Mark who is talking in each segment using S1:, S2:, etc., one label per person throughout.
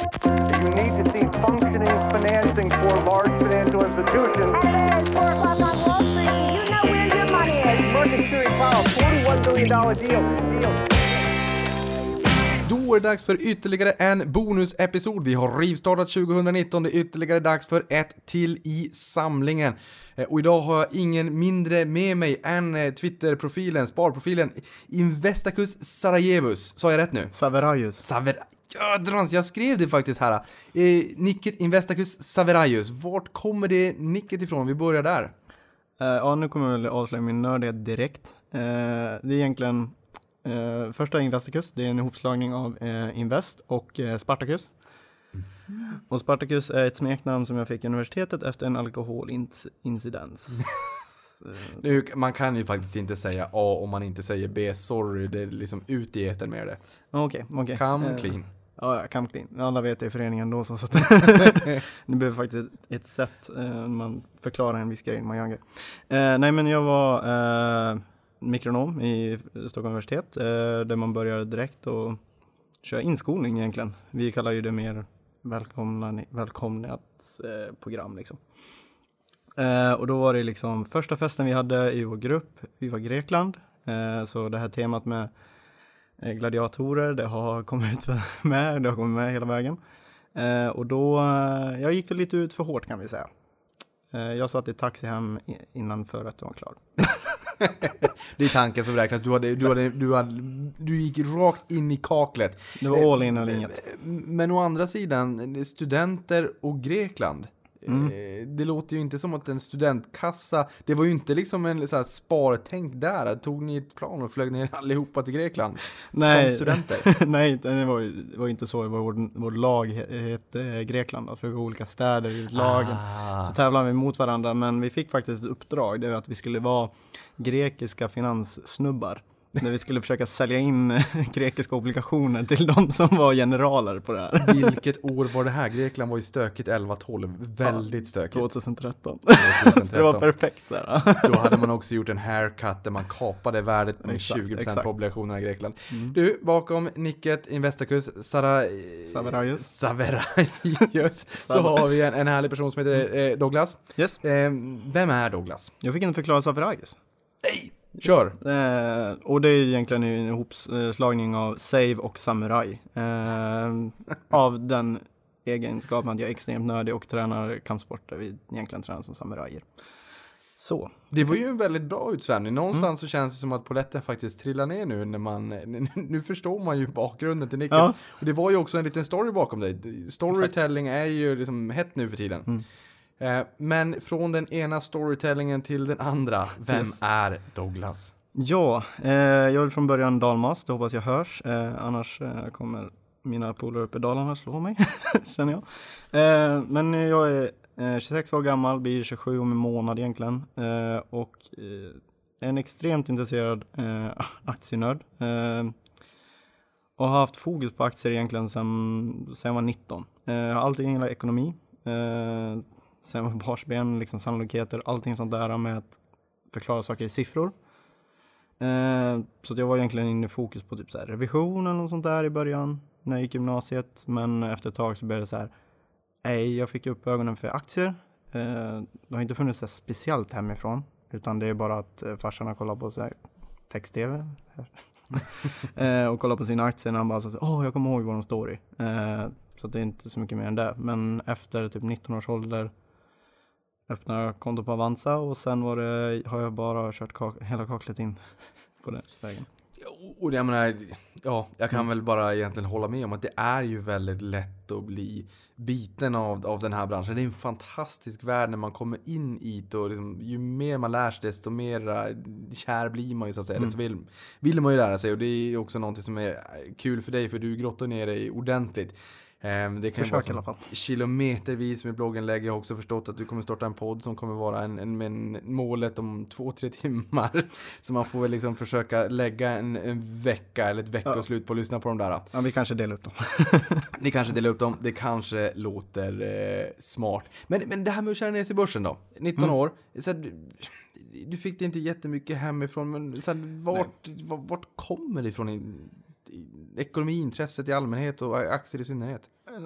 S1: You need to see functioning financing for large financial institutions.
S2: It's four o'clock on Wall Street. You know where your money is.
S1: Market Series Powell, $41 billion deal. deal.
S3: Då är det dags för ytterligare en bonusepisod. Vi har rivstartat 2019, det är ytterligare dags för ett till i samlingen. Eh, Och idag har jag ingen mindre med mig än eh, Twitterprofilen, sparprofilen Investacus Sarajevus. Sa jag rätt nu?
S4: Saverajus.
S3: Saver... Jädrans, jag skrev det faktiskt här. Eh, nicket Investacus Saverajus. Vart kommer det nicket ifrån? Vi börjar där.
S4: Eh, ja, nu kommer jag väl avslöja min nördighet direkt. Eh, det är egentligen eh, första Investicus, det är en ihopslagning av eh, Invest och eh, Spartacus. Och Spartacus är ett smeknamn som jag fick i universitetet efter en alkoholincidens.
S3: Nu, man kan ju faktiskt inte säga A om man inte säger B. Sorry, det är liksom ut i etern med det.
S4: Okej, okej.
S3: Come
S4: Eh,
S3: clean.
S4: Ja, come clean. Alla vet det i föreningen då så. att det behöver faktiskt ett sätt eh, man förklarar en viss grej man gör en grej. Eh, nej, men jag var eh, mikronom i Stockholms universitet eh, där man börjar direkt och köra inskolning egentligen. Vi kallar ju det mer välkomna, välkomnat eh, program liksom. Eh, och då var det liksom första festen vi hade i vår grupp, vi var Grekland. Eh, så det här temat med gladiatorer, det har kommit med, det har kommit med hela vägen. Eh, och då, eh, jag gick lite ut för hårt kan vi säga. Eh, jag satt i taxi hem innan förrätten var klar.
S3: Det är tanken som räknas. Du, hade, du, hade, du, hade, du gick rakt in i kaklet.
S4: Det var all in eller inget.
S3: Men å andra sidan, studenter och Grekland.
S4: Mm.
S3: eh, Det låter ju inte som att en studentkassa, det var ju inte liksom en så här spartänk där. Tog ni ett plan och flög ner allihopa till Grekland?
S4: Nej.
S3: Som studenter?
S4: Nej, det var, ju- det var inte så. Var vår, lag he- hette Grekland då, för vi var olika städer i lagen.
S3: Ah.
S4: Så tävlade vi mot varandra, men vi fick faktiskt ett uppdrag, det var att vi skulle vara grekiska finanssnubbar. När vi skulle försöka sälja in grekiska obligationer till de som var generaler på det här.
S3: Vilket år var det här? Grekland var ju stökigt 11-12. Väldigt stökigt.
S4: 2013. Så det var
S3: 2013.
S4: perfekt så här.
S3: Då hade man också gjort en haircut där man kapade värdet med
S4: Exakt,
S3: 20%
S4: exakt.
S3: på obligationerna i Grekland.
S4: Mm.
S3: Du, bakom nicket Investacus Sara...
S4: Saverajus.
S3: Saverajus. så har vi en, en härlig person som heter eh, Douglas.
S4: Yes.
S3: Eh, vem är Douglas?
S4: Jag fick inte förklara Saverajus.
S3: Kör!
S4: Eh, och det är egentligen en ihopslagning av Save och Samurai. Eh, av den egenskapen att jag är extremt nördig och tränar kampsport där vi egentligen tränar som samurajer. Så.
S3: Det var ju en väldigt bra utsvävning. Någonstans
S4: Mm.
S3: så känns det som att polletten faktiskt trillar ner nu när man... Nu förstår man ju bakgrunden till nicket.
S4: Ja.
S3: Och det var ju också en liten story bakom dig. Storytelling är ju liksom hett nu för tiden.
S4: Mm.
S3: Eh, men från den ena storytellingen till den andra, vem
S4: Yes.
S3: är Douglas?
S4: Ja, eh, jag vill från början dalmas, det hoppas jag hörs. Eh, annars kommer mina polare uppe i Dalarna slå mig, känner jag. Men jag är eh, 26 år gammal, blir 27 om en månad egentligen. Och en extremt intresserad eh, aktienörd. Eh, och har haft fokus på aktier egentligen sedan, jag var 19. Eh, har alltid gillat ekonomi. Eh, sen var barsben, liksom sannolikheter, allting sånt där med att förklara saker i siffror. Eh, så att jag var egentligen inne i fokus på typ så här revision eller något sånt där i början när jag gick gymnasiet. Men efter ett tag så blev det så här, nej, jag fick upp ögonen för aktier. Eh, det har inte funnits så här speciellt hemifrån, utan det är bara att eh, farsan har kollat på så här text-tv eh, och kollat på sina aktier och han bara så här, åh, jag kommer ihåg vad de står i. Eh, så att det är inte så mycket mer än det. Men efter typ 19 års ålder öppna konto på Avanza och sen var det, har jag bara kört kak- hela kaklet in på den vägen.
S3: Och jag menar, ja, jag kan
S4: Mm.
S3: väl bara egentligen hålla med om att det är ju väldigt lätt att bli biten av, av den här branschen. Det är en fantastisk värld när man kommer in i det och liksom, ju mer man lär sig desto mer eh, kär blir man ju så att säga.
S4: Mm.
S3: Desto vill, vill man ju lära sig och det är också någonting som är kul för dig för du grottar ner dig ordentligt. Ehm, Det kan vara
S4: Försök fall.
S3: kilometervis med blogginlägg. Jag har också förstått att du kommer starta en podd som kommer vara en, en, en målet om två, tre timmar. Så man får väl liksom försöka lägga en, en vecka eller ett veckoslut på att lyssna på de där.
S4: Ja, vi kanske delar upp dem.
S3: Ni kanske delar upp dem, det kanske låter eh, smart. Men, men det här med att köra ner sig i börsen då? 19
S4: Mm.
S3: år, så här, du, fick det inte jättemycket hemifrån, men så här, vart, vart, vart kommer det ifrån ekonomiintresset i allmänhet och aktier i synnerhet?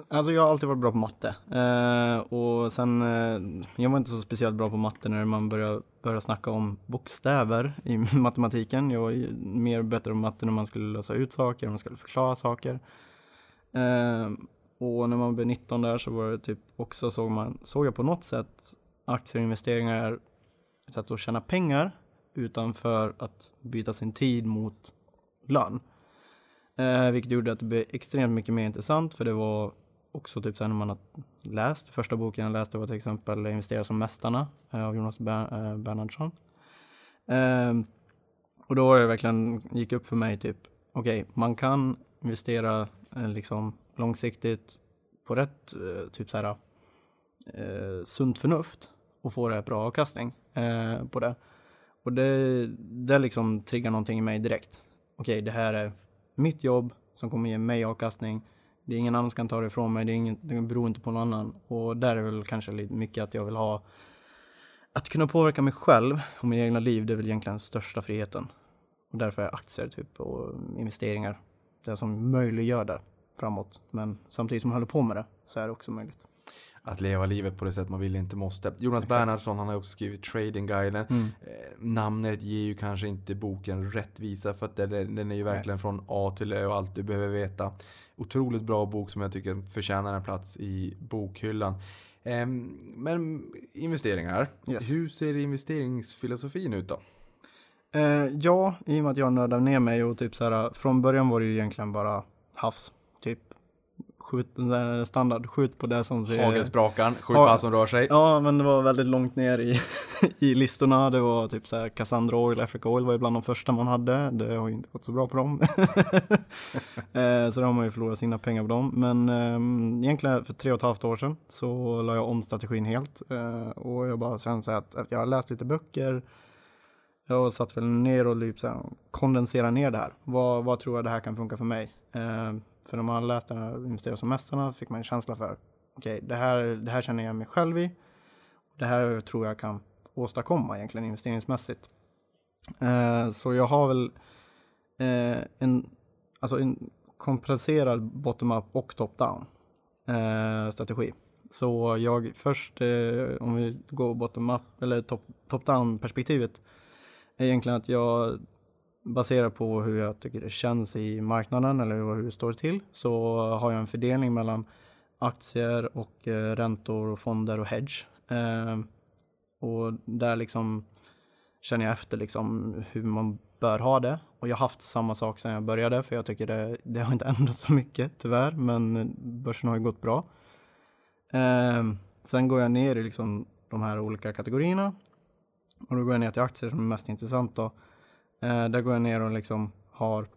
S4: Alltså jag har alltid varit bra på matte. Eh, och sen, eh, jag var inte så speciellt bra på matte när man började, började snacka om bokstäver i matematiken. Jag var ju mer bättre på matte när man skulle lösa ut saker, när man skulle förklara saker. Eh, och när man blev 19 där så var det typ också såg man, såg jag på något sätt aktieinvesteringar ett sätt att tjäna pengar utanför att byta sin tid mot lön. Eh, vilket gjorde att det blev extremt mycket mer intressant för det var också typ sen när man har läst, första boken jag läste var till exempel Investera som mästarna eh, av Jonas Ber eh, Bernhardsson. Eh, och då var det verkligen, gick upp för mig typ, okej, okay, man kan investera eh, liksom långsiktigt på rätt eh, typ så här eh, sunt förnuft och få rätt bra avkastning eh, på det. Och det, det liksom triggar någonting i mig direkt. Okej, okay, det här är mitt jobb som kommer ge mig avkastning. Det är ingen annan som kan ta det ifrån mig, det, är ingen, det beror inte på någon annan. Och där är väl kanske lite mycket att jag vill ha att kunna påverka mig själv och mitt egna liv, det är väl egentligen den största friheten. Och därför är aktier typ och investeringar det som möjliggör det framåt. Men samtidigt som man håller på med det så är det också möjligt
S3: att leva livet på det sätt man vill inte måste. Jonas Exakt. Bernhardsson han har också skrivit Tradingguiden. Mm. Eh, namnet ger ju kanske inte boken rättvisa för att den, den är ju verkligen Nej. från A till Ö och allt du behöver veta. Otroligt bra bok som jag tycker förtjänar en plats i bokhyllan. Eh, men investeringar. Yes. Hur ser investeringsfilosofin ut då?
S4: Eh, ja, i och med att jag nördar ner mig och typ så här, från början var det ju egentligen bara havs. Skjut, standard, skjut på det som
S3: ser... Hagelsprakaren, skjut på allt som rör sig.
S4: Ja, men det var väldigt långt ner i, i listorna. Det var typ så här Cassandra Oil, Africa Oil var ju bland de första man hade. Det har ju inte gått så bra på dem. Eh, så då har man ju förlorat sina pengar på dem. Men um, egentligen för tre och ett halvt år sedan så la jag om strategin helt. Uh, och jag bara kände så att jag har läst lite böcker. Jag har satt väl ner och typ så här, kondensera ner det här. Vad, vad tror jag det här kan funka för mig? Uh, för när man läste Investera som mästarna fick man en känsla för okej, okay, det, här, det här känner jag mig själv i. Det här tror jag kan åstadkomma egentligen investeringsmässigt. Eh, så jag har väl eh, en, alltså en kompenserad bottom-up och top-down eh, strategi. Så jag först, eh, om vi går bottom-up eller top-down perspektivet, är egentligen att jag baserat på hur jag tycker det känns i marknaden eller hur det står till så har jag en fördelning mellan aktier och eh, räntor och fonder och hedge. Ehm, och där liksom känner jag efter liksom hur man bör ha det. Och jag har haft samma sak sedan jag började för jag tycker det, det har inte ändrats så mycket tyvärr men börsen har ju gått bra. Ehm, sen går jag ner i liksom de här olika kategorierna och då går jag ner till aktier som är mest intressant då. Eh, där går jag ner och liksom har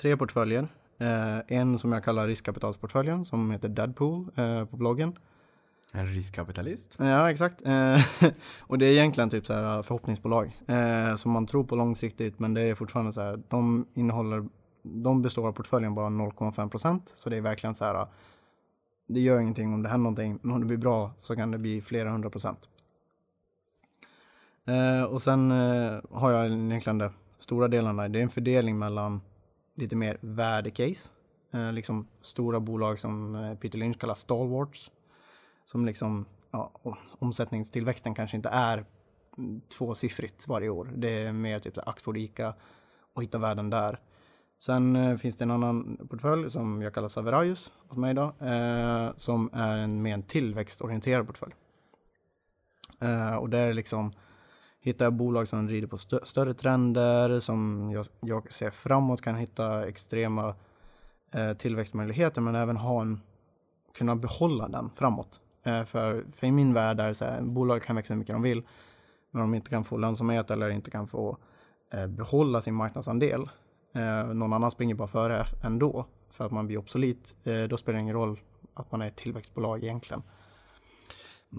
S4: tre portföljer. Eh, en som jag kallar riskkapitalsportföljen som heter Deadpool eh, på bloggen.
S3: En riskkapitalist?
S4: Ja, exakt. Eh, och det är egentligen typ så här förhoppningsbolag eh, som man tror på långsiktigt, men det är fortfarande så här. De innehåller, de består av portföljen bara 0,5 procent, så det är verkligen så här. Det gör ingenting om det händer någonting, men om det blir bra så kan det bli flera hundra procent. Eh, och sen eh, har jag egentligen de stora delarna. Det är en fördelning mellan lite mer värdecase. Eh, liksom stora bolag som eh, Peter Lynch kallar stalwarts. Som liksom, ja, omsättningstillväxten kanske inte är tvåsiffrigt varje år. Det är mer typ Axford Ica och hitta värden där. Sen eh, finns det en annan portfölj som jag kallar Saverajus åt mig idag, eh, som är en mer en tillväxtorienterad portfölj. Eh, och det är liksom hittar jag bolag som rider på stö större trender, som jag, jag, ser framåt, kan hitta extrema eh, tillväxtmöjligheter, men även ha en, kunna behålla den framåt. Eh, för, för i min värld är det så här, bolag kan växa hur mycket de vill, men om de inte kan få lönsamhet eller inte kan få eh, behålla sin marknadsandel, eh, någon annan springer bara före ändå, för att man blir obsolit, eh, då spelar det ingen roll att man är ett tillväxtbolag egentligen.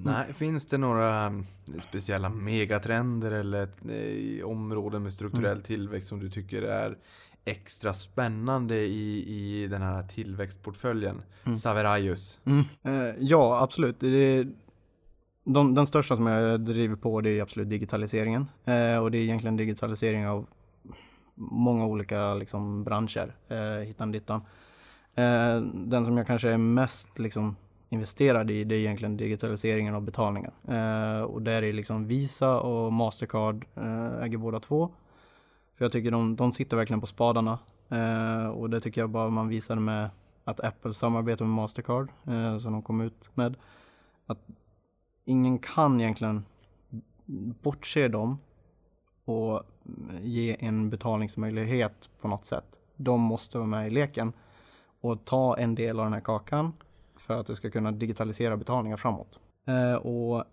S3: Nej, finns det några mm, speciella megatrender eller eh, områden med strukturell mm. tillväxt som du tycker är extra spännande i, i den här tillväxtportföljen? Mm. Saverajus.
S4: Mm. Eh, ja, absolut. Det är, de, den största som jag driver på det är absolut digitaliseringen. Eh, och det är egentligen digitalisering av många olika liksom, branscher, eh, hittan dittan. Eh, den som jag kanske är mest liksom, investerade i det är egentligen digitaliseringen av betalningen. Eh, och där är liksom Visa och Mastercard eh, äger båda två. För jag tycker de, de sitter verkligen på spadarna. Eh, och det tycker jag bara man visade med att Apple samarbetar med Mastercard eh, som de kom ut med. Att ingen kan egentligen bortse dem och ge en betalningsmöjlighet på något sätt. De måste vara med i leken och ta en del av den här kakan för att du ska kunna digitalisera betalningar framåt. Eh, och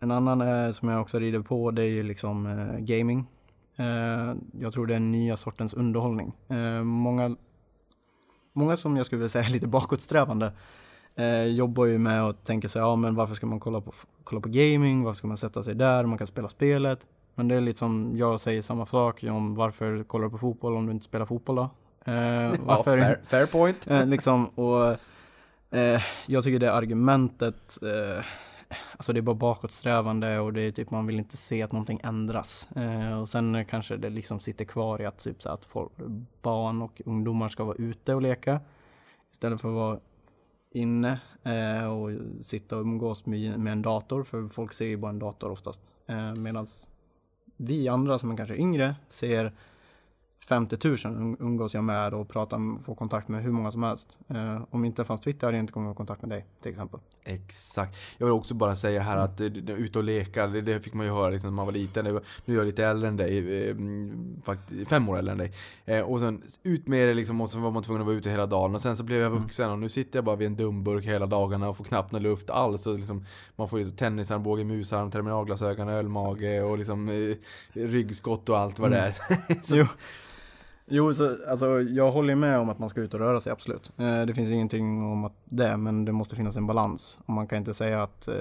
S4: en annan eh, som jag också rider på det är ju liksom eh, gaming. Jag tror det är nya sortens underhållning. Många, många som jag skulle vilja säga är lite bakåtsträvande eh, jobbar ju med och tänker sig, ja men varför ska man kolla på, kolla på gaming, varför ska man sätta sig där, man kan spela spelet. Men det är lite som jag säger samma sak om varför kollar du på fotboll om du inte spelar fotboll då? Eh,
S3: Ja,
S4: varför,
S3: fair, fair point.
S4: Eh, liksom, och eh, jag tycker det argumentet, eh, alltså det är bara bakåtsträvande och det är typ man vill inte se att någonting ändras. Eh, och sen kanske det liksom sitter kvar i att typ så att folk, barn och ungdomar ska vara ute och leka istället för att vara inne eh, och sitta och umgås med, med en dator, för folk ser ju bara en dator oftast. Eh, Medan vi andra som är kanske yngre ser 50 000 um- umgås jag med och pratar, får kontakt med hur många som helst. Eh, om inte fanns Twitter hade jag inte kommit i kontakt med dig till exempel.
S3: Exakt. Jag vill också bara säga här att eh, det- ute och leka, det, det fick man ju höra liksom när man var liten. Var- Nu är jag lite äldre än dig, eh, mm, faktiskt fem år äldre än dig. Eh, och sen ut med det liksom och sen var man tvungen att vara ute hela dagen. Och sen så blev jag vuxen och nu sitter jag bara vid en dumburk hela dagarna och får knappt någon luft alls. Och liksom, man får liksom tennisarmbåge, musarm, terminalglasögon, ölmage och liksom eh, ryggskott och allt vad det är. så,
S4: Jo. Jo, så, alltså, jag håller med om att man ska ut och röra sig, absolut. Eh, det finns ingenting om att det, men det måste finnas en balans. Och man kan inte säga att, eh,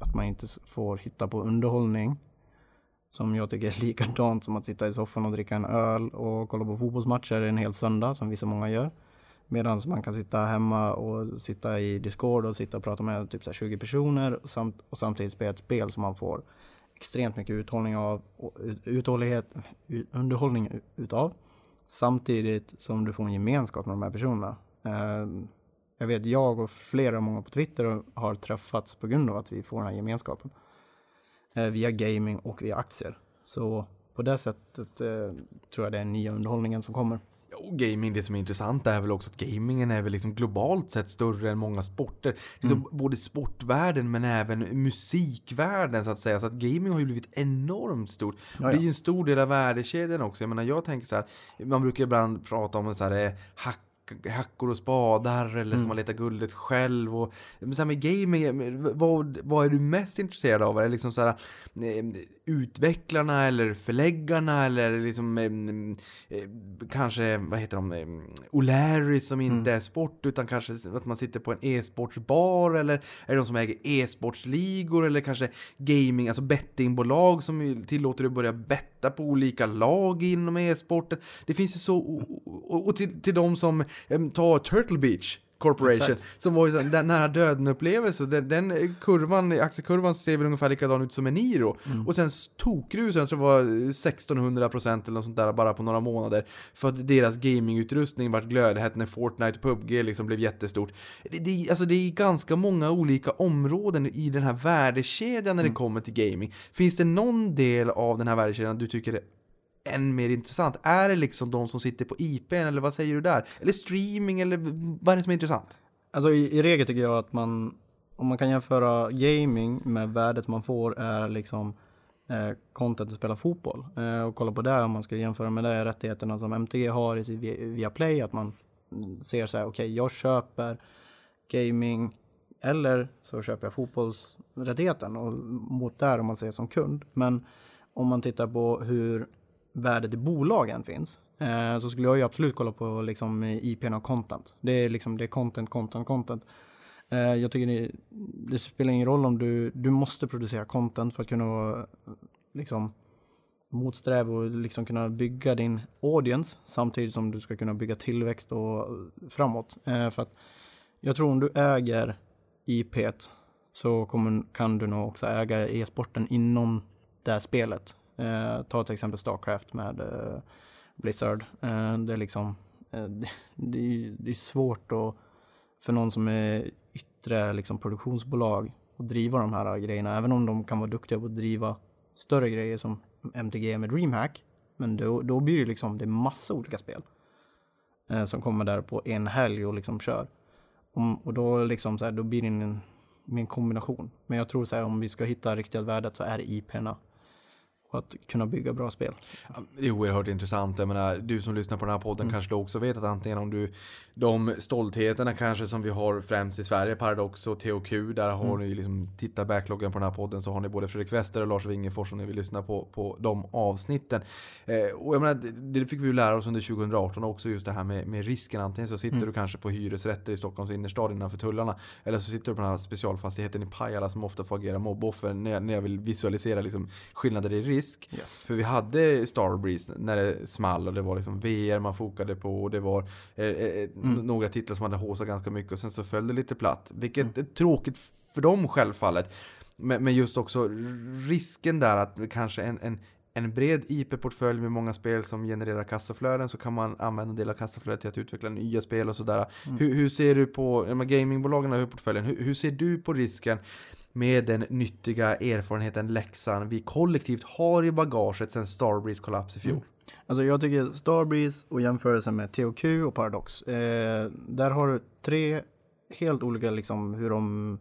S4: att man inte får hitta på underhållning. Som jag tycker är likadant som att sitta i soffan och dricka en öl och kolla på fotbollsmatcher en hel söndag, som vissa många gör. Medan man kan sitta hemma och sitta i Discord och sitta och prata med typ så här 20 personer samt, och samtidigt spela ett spel som man får extremt mycket uthållning av, och uthållighet, underhållning utav. Samtidigt som du får en gemenskap med de här personerna. Eh, jag vet jag och flera många på Twitter har träffats på grund av att vi får den här gemenskapen. Eh, via gaming och via aktier. Så på det sättet eh, tror jag det är den nya underhållningen som kommer.
S3: Och gaming, det som är intressant är väl också att gamingen är väl liksom globalt sett större än många sporter. Liksom Både sportvärlden men även musikvärlden så att säga. Så att gaming har ju blivit enormt stort.
S4: Ja,
S3: Och det är
S4: ja.
S3: ju en stor del av värdekedjan också. Jag menar jag tänker så här, man brukar ibland prata om så här, eh, hack hackor och spadar eller ska man leta guldet själv? Och, men så här med gaming, vad, vad är du mest intresserad av? Är det liksom så här, eh, utvecklarna eller förläggarna eller liksom eh, eh, kanske, vad heter de, O'Larry som inte är sport utan kanske att man sitter på en e-sportsbar eller är det de som äger e-sportsligor eller kanske gaming, alltså bettingbolag som tillåter dig att börja betta på olika lag inom e-sporten. Det finns ju så, och, och, och till, till de som tar Turtle Beach Corporation,
S4: Exakt.
S3: som var ju så- den nära döden upplevelse. Den, den kurvan, aktiekurvan ser väl ungefär likadan ut som en Niro. Och sen tokrusade, jag tror det var 1600% eller något sånt där bara på några månader. För att deras gamingutrustning vart glödhett när Fortnite och PubG liksom blev jättestort. Det, det, alltså det är ganska många olika områden i den här värdekedjan när det kommer till gaming. Finns det någon del av den här värdekedjan du tycker är än mer intressant? Är det liksom de som sitter på IPn eller vad säger du där? Eller streaming eller vad är det som är intressant?
S4: Alltså i, i regel tycker jag att man, om man kan jämföra gaming med värdet man får är liksom eh, content att spela fotboll. Eh, och kolla på det om man ska jämföra med det rättigheterna som MTG har i sitt via, via Play, att man ser så här, okej jag köper gaming eller så köper jag fotbollsrättigheten och mot där om man ser som kund. Men om man tittar på hur värdet i bolagen finns eh, så skulle jag ju absolut kolla på liksom IPn och content. Det är liksom det är content, content, content. Eh, jag tycker det, det spelar ingen roll om du, du måste producera content för att kunna vara liksom motsträv och liksom kunna bygga din audience samtidigt som du ska kunna bygga tillväxt och framåt. Eh, för att jag tror om du äger IP så kommer, kan du nog också äga e-sporten inom det här spelet. Eh, ta till exempel Starcraft med, eh, Blizzard. Eh, det är liksom, eh, det, det, är, det är svårt att, för någon som är yttre liksom, produktionsbolag att driva de här grejerna, även om de kan vara duktiga på att driva större grejer som MTG med DreamHack. Men då, då blir det liksom, det är massa olika spel eh, som kommer där på en helg och liksom kör. Om, och då liksom så här, då blir det en, en kombination. Men jag tror så här, om vi ska hitta riktiga värdet så är det IP-erna och att kunna bygga bra spel.
S3: Det är oerhört intressant. Jag menar, du som lyssnar på den här podden kanske du också vet att antingen om du de stoltheterna kanske som vi har främst i Sverige, Paradox och THQ, där har ni liksom, titta backloggen på den här podden så har ni både Fredrik Wester och Lars Wingefors om ni vill lyssna på, på de avsnitten. Eh, och jag menar, det, det fick vi ju lära oss under 2018 också, just det här med, med risken. Antingen så sitter du kanske på hyresrätter i Stockholms innerstad innanför tullarna, eller så sitter du på den här specialfastigheten i Pajala som ofta får agera mobboffer när när jag vill visualisera liksom skillnader i risk.
S4: Yes.
S3: För vi hade Starbreeze när det small och det var liksom VR man fokade på och det var eh, eh, några titlar som hade håsat ganska mycket och sen så föll det lite platt. Vilket är tråkigt för dem självfallet. Men, men just också risken där att kanske en, en, en bred IP-portfölj med många spel som genererar kassaflöden så kan man använda en del av kassaflödet till att utveckla nya spel och sådär. Hur, hur ser du på, gamingbolagen ju portföljen, hur, hur ser du på risken med den nyttiga erfarenheten, läxan vi kollektivt har i bagaget sedan Starbreeze kollaps i fjol? Mm.
S4: Alltså jag tycker Starbreeze och jämförelsen med THQ och Paradox. Eh, där har du tre helt olika liksom hur de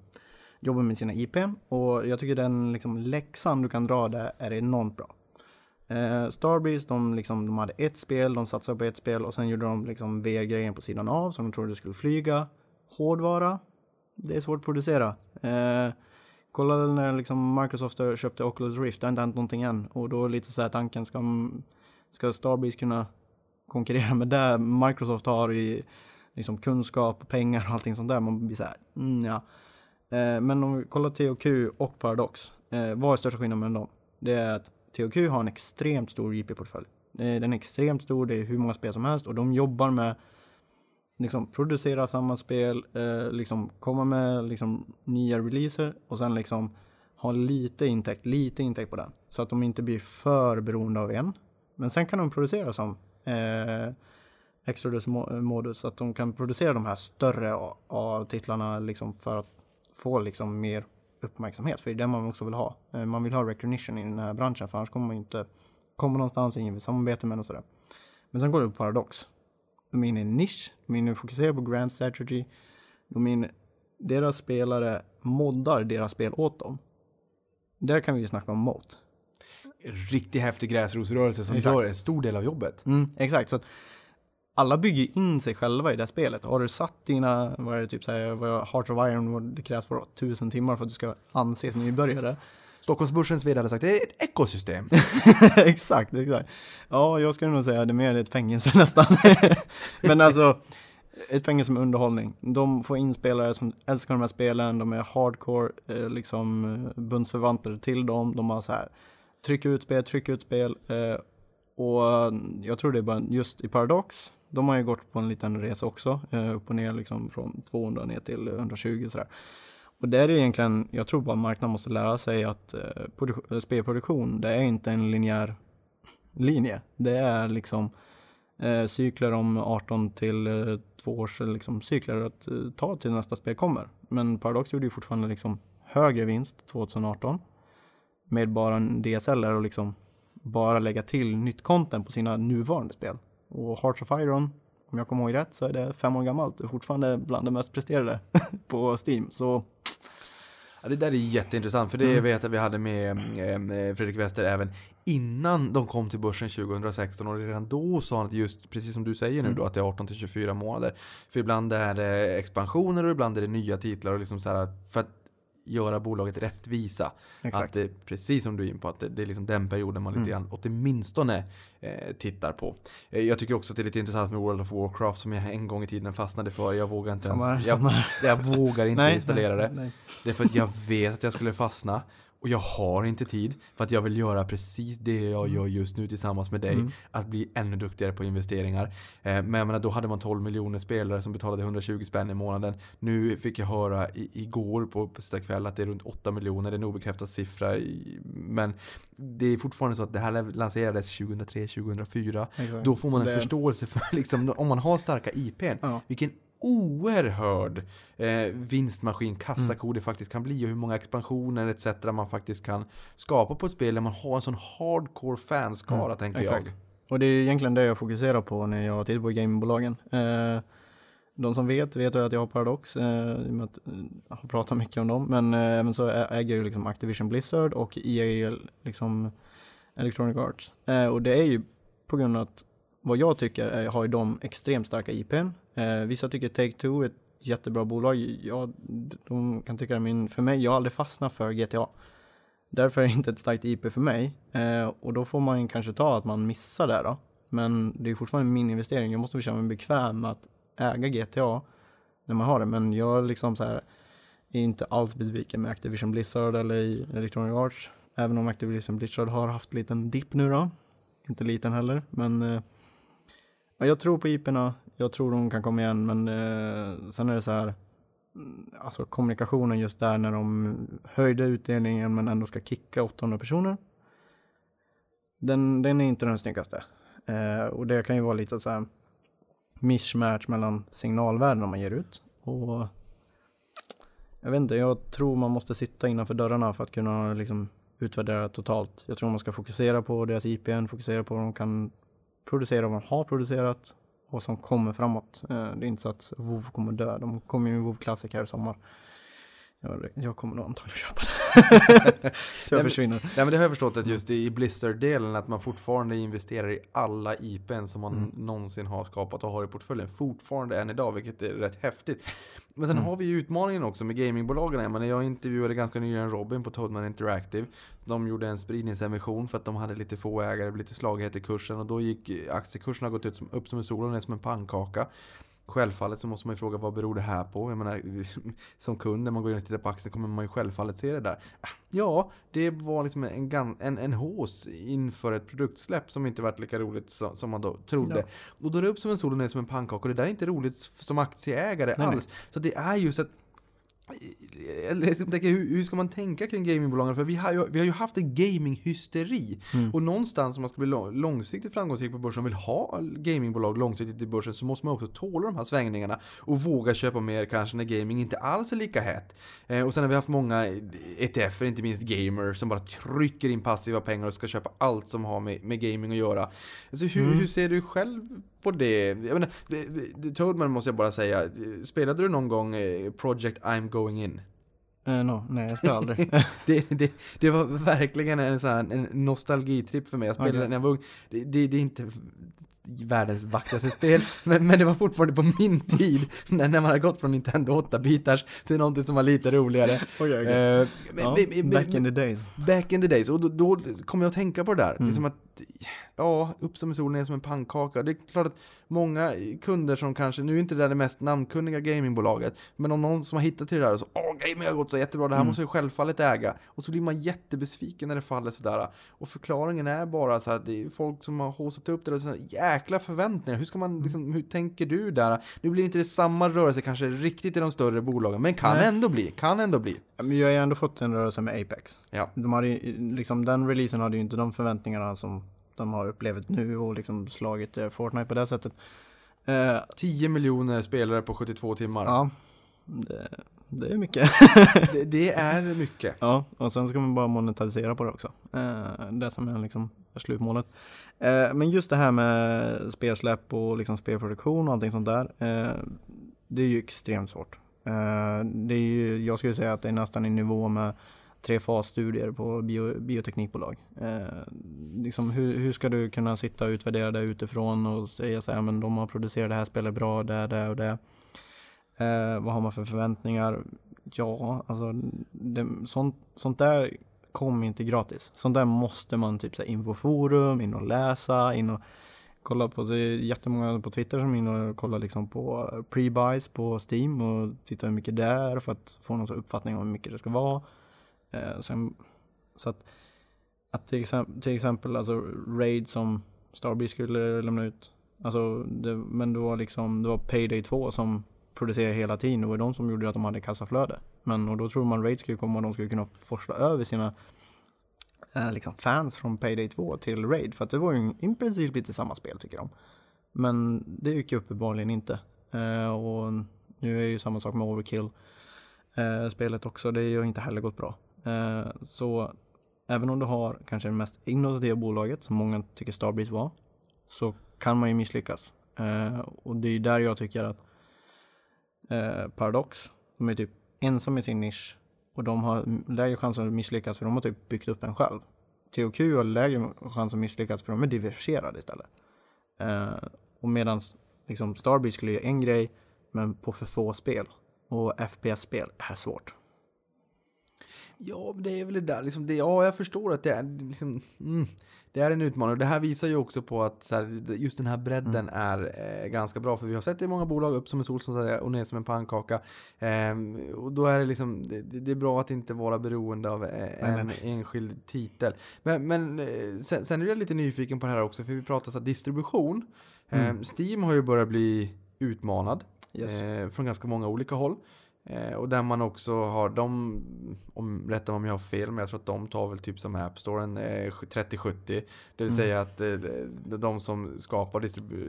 S4: jobbar med sina IP. Och jag tycker den liksom läxan du kan dra där är enormt bra. Eh, Starbreeze, de, liksom, de hade ett spel, de satsade på ett spel och sen gjorde de liksom VR-grejen på sidan av som de trodde skulle flyga. Hårdvara, det är svårt att producera. Eh, kolla när liksom Microsoft köpte Oculus Rift, det har inte hänt någonting än. Och då är lite så här tanken, ska, ska Starbreeze kunna konkurrera med det Microsoft har i liksom kunskap, pengar och allting sånt där. Man blir så här, mm, ja. Eh, men om vi kollar THQ och Paradox, eh, vad är största skillnaden mellan dem? Det är att THQ har en extremt stor JP-portfölj. Eh, den är extremt stor, det är hur många spel som helst och de jobbar med liksom producera samma spel, eh, liksom komma med liksom nya releaser och sen liksom ha lite intäkt, lite intäkt på den. Så att de inte blir för beroende av en. Men sen kan de producera som eh, Exodus-modus, så att de kan producera de här större A-titlarna liksom för att få liksom mer uppmärksamhet. För det är det man också vill ha. Eh, man vill ha recognition i den här branschen, för annars kommer man inte komma någonstans, ingen vill samarbeta med och sådär. Men sen går det på Paradox. De är inne i en nisch, de är inne och fokuserar på grand strategy. De är inne, deras spelare moddar deras spel åt dem. Där kan vi ju snacka om mot.
S3: Riktigt häftig gräsrotsrörelse som
S4: Exakt.
S3: gör en stor del av jobbet.
S4: Mm, exakt, så att alla bygger in sig själva i det här spelet. Har du satt dina, vad är det typ vad jag- Heart of Iron, det krävs för tusen timmar för att du ska anses nybörjare.
S3: Stockholmsbörsens vd hade sagt det är ett ekosystem.
S4: exakt, exakt. Ja, jag skulle nog säga det är mer ett fängelse nästan. Men alltså, ett fängelse med underhållning. De får in spelare som älskar de här spelen, de är hardcore, eh, liksom eh, bundsförvanter till dem. De har så här, tryck ut spel, tryck ut spel. Eh, och eh, jag tror det är bara just i Paradox, de har ju gått på en liten resa också, eh, upp och ner liksom från 200 ner till 120 sådär. Och det är det egentligen, jag tror bara marknaden måste lära sig att eh, eh, spelproduktion, det är inte en linjär linje. Det är liksom eh, cykler om 18 till eh, två års eh, liksom, cykler att eh, ta till nästa spel kommer. Men Paradox gjorde ju fortfarande liksom högre vinst 2018 med bara en DSL och liksom bara lägga till nytt content på sina nuvarande spel. Och Hearts of Iron, om jag kommer ihåg rätt, så är det fem år gammalt och fortfarande bland det mest presterade på Steam. Så
S3: Ja, det där är jätteintressant, för det
S4: Mm.
S3: vet jag vi hade med eh, Fredrik Wester även innan de kom till börsen 2016 och redan då sa han att just, precis som du säger nu
S4: Mm.
S3: då, att det är 18 till 24 månader. För ibland är det expansioner och ibland är det nya titlar och liksom så här för att göra bolaget rättvisa.
S4: Exakt.
S3: Att det, precis som du är in på, att det, det är liksom den perioden man lite
S4: Mm.
S3: grann åtminstone eh, tittar på. Eh, jag tycker också att det är lite intressant med World of Warcraft som jag en gång i tiden fastnade för. Jag vågar inte
S4: Samma,
S3: ens, jag, jag vågar inte installera det.
S4: nej.
S3: Det är för att jag vet att jag skulle fastna. Och jag har inte tid för att jag vill göra precis det jag gör just nu tillsammans med dig.
S4: Mm.
S3: Att bli ännu duktigare på investeringar. Eh, men jag menar, då hade man 12 miljoner spelare som betalade 120 spänn i månaden. Nu fick jag höra i, igår på, sista kväll att det är runt 8 miljoner. Det är en obekräftad siffra. Men det är fortfarande så att det här lanserades 2003-2004.
S4: Exakt.
S3: Då får man en
S4: Det-
S3: förståelse för liksom, om man har starka IPn.
S4: Ja.
S3: Vilken oerhörd eh, vinstmaskin kassako det faktiskt kan bli och hur många expansioner etc. man faktiskt kan skapa på ett spel där man har en sån hardcore fanskara
S4: Mm,
S3: tänker
S4: exakt.
S3: jag.
S4: Och det är egentligen det jag fokuserar på när jag tittar på gamingbolagen. Eh, de som vet, vet att jag har Paradox, eh, i och med att eh, jag har pratat mycket om dem. Men eh, även så äger jag ju liksom Activision Blizzard och EA liksom Electronic Arts. Eh, och det är ju på grund av att vad jag tycker är, har ju de extremt starka IPn. Eh, vissa tycker Take-Two är ett jättebra bolag. Jag, de kan tycka det, för mig, jag har aldrig fastnat för GTA. Därför är det inte ett starkt IP för mig. Eh, och då får man kanske ta att man missar det då. Men det är fortfarande min investering. Jag måste känna mig bekväm med att äga GTA när man har det. Men jag liksom så här är inte alls besviken med Activision Blizzard eller i Electronic Arts. Även om Activision Blizzard har haft en liten dipp nu då. Inte liten heller, men eh, jag tror på IP'na. Jag tror de kan komma igen, men eh, sen är det så här mm, alltså kommunikationen just där när de höjde utdelningen men ändå ska kicka 800 personer. Den, den är inte den snyggaste. Eh, och det kan ju vara lite så här mismatch mellan signalvärden man ger ut. Och jag vet inte, jag tror man måste sitta innanför dörrarna för att kunna liksom utvärdera totalt. Jag tror man ska fokusera på deras IPN, fokusera på vad de kan producerar vad man har producerat och som kommer framåt. Eh, det är inte så att WoW kommer dö. De kommer ju med WoW Classic här i sommar. Jag, jag kommer nog antagligen köpa det. så jag
S3: men-
S4: försvinner.
S3: Nej men det har jag förstått att just i Blizzard-delen att man fortfarande investerar i alla IPn som man
S4: Mm.
S3: någonsin har skapat och har i portföljen fortfarande än idag, vilket är rätt häftigt. Men sen
S4: Mm.
S3: har vi ju utmaningen också med gamingbolagen. Jag, menar, jag intervjuade ganska nyligen Robin på Toadman Interactive. De gjorde en spridningsemission för att de hade lite få ägare, lite slaghet i kursen och då gick aktiekursen har gått ut som, upp som en sol och ner som en pannkaka. Självfallet så måste man ju fråga vad beror det här på? Jag menar, som kund när man går in och tittar på aktien kommer man ju självfallet se det där. Ja, det var liksom en, en, en hås inför ett produktsläpp som inte varit lika roligt som, som man då trodde.
S4: Ja.
S3: Och då är det upp som en sol och ner som en pannkaka och det där är inte roligt som aktieägare
S4: Nej, nej.
S3: alls. Så det är just att jag liksom tänker, hur, hur ska man tänka kring gamingbolagen? För vi har ju, vi har ju haft en gaminghysteri.
S4: Mm.
S3: Och någonstans om man ska bli lång- långsiktigt framgångsrik på börsen och vill ha gamingbolag långsiktigt i börsen så måste man också tåla de här svängningarna och våga köpa mer kanske när gaming inte alls är lika hett. Eh, och sen har vi haft många ETFer, inte minst gamer, som bara trycker in passiva pengar och ska köpa allt som har med, med gaming att göra. Alltså hur,
S4: Mm.
S3: hur ser du själv på det? Jag menar, Toadman måste jag bara säga, spelade du någon gång eh, Project I'm going in?
S4: Eh, no, nej, jag spelar aldrig.
S3: Det, det, det var verkligen en, sån här, en nostalgitripp för mig. Jag spelade
S4: Okej.
S3: när jag var ung. Det, det, det är inte världens vackraste spel, men, men det var fortfarande på min tid, när, när man hade gått från Nintendo 8-bitars till någonting som var lite roligare.
S4: Okej.
S3: Eh, men-
S4: ja, back in the days.
S3: Back in the days, och då, då kom jag att tänka på det där.
S4: Mm.
S3: Liksom att, ja, upp som en sol, ner som en pannkaka. Det är klart att många kunder som kanske, nu är inte det där det mest namnkunniga gamingbolaget, men om någon som har hittat till det där och så, åh, gaming har gått så jättebra, det här
S4: Mm.
S3: måste jag självfallet äga. Och så blir man jättebesviken när det faller sådär. Och förklaringen är bara så att det är folk som har haussat upp det och så här, jäkla förväntningar. Hur ska
S4: Mm.
S3: man, liksom, hur tänker du där? Nu blir inte det samma rörelse kanske riktigt i de större bolagen, men kan
S4: Nej.
S3: ändå bli, kan ändå bli.
S4: Men jag har ju ändå fått en rörelse med Apex.
S3: Ja.
S4: De hade ju, liksom, den releasen hade ju inte de förväntningarna som de har upplevt nu och liksom slagit eh, Fortnite på det sättet. Eh,
S3: 10 miljoner spelare på 72 timmar.
S4: ja, det, det är mycket.
S3: Det, det är mycket.
S4: ja, och sen ska man bara monetisera på det också. Eh, det som är liksom slutmålet. Eh, men just det här med spelsläpp och liksom spelproduktion och allting sånt där. Eh, det är ju extremt svårt. Eh, det är ju, jag skulle säga att det är nästan i nivå med trefasstudier på bio, bioteknikbolag. Eh, liksom hur, hur ska du kunna sitta och utvärdera det utifrån och säga så här, men de har producerat det här spelet bra, det, det och det. Eh, vad har man för förväntningar? Ja, alltså det, sånt, sånt där kom inte gratis. Sånt där måste man typ så här, in på forum, in och läsa, in och kolla på, det är jättemånga på Twitter som är in och kollar liksom på pre-buys på Steam och tittar hur mycket det är för att få någon uppfattning om hur mycket det ska vara. Eh, sen, Så att, att till, exempel, till exempel alltså Raid som Starbreeze skulle lämna ut. Alltså, det, men det var liksom, det var Payday 2 som producerade hela tiden. Det var de som gjorde att de hade kassaflöde. Men och då tror man Raid skulle komma och de skulle kunna forsla över sina eh, liksom fans från Payday 2 till Raid. För att det var ju i princip lite samma spel tycker de. Men det gick ju uppenbarligen inte. Eh, och nu är ju samma sak med Overkill eh, spelet också. Det har ju inte heller gått bra. Eh, så även om du har kanske det mest innovativa bolaget som många tycker Starbreeze var så kan man ju misslyckas. Eh, och det är ju där jag tycker att eh, Paradox, de är typ ensamma i sin nisch och de har lägre chans att misslyckas för de har typ byggt upp en själv. THQ har lägre chans att misslyckas för de är diversifierade istället. Eh, och medan liksom Starbreeze skulle göra en grej men på för få spel. Och FPS-spel är svårt.
S3: Ja, det är väl det där liksom, det, ja jag förstår att det är liksom, mm, det är en utmaning. Det här visar ju också på att här, just den här bredden
S4: Mm.
S3: är eh, ganska bra. För vi har sett det i många bolag, upp som en sol som säger och ner som en pannkaka. Ehm, och då är det liksom, det, det är bra att inte vara beroende av eh, en
S4: nej.
S3: enskild titel. Men, men eh, sen, sen är jag lite nyfiken på det här också, för vi pratar så här distribution.
S4: Mm.
S3: Ehm, Steam har ju börjat bli utmanad
S4: Yes.
S3: eh, från ganska många olika håll. Eh, och där man också har de, om rätta om jag har fel, men jag tror att de tar väl typ som App Storen eh, 30-70. Det vill
S4: Mm.
S3: säga att eh, de som skapar,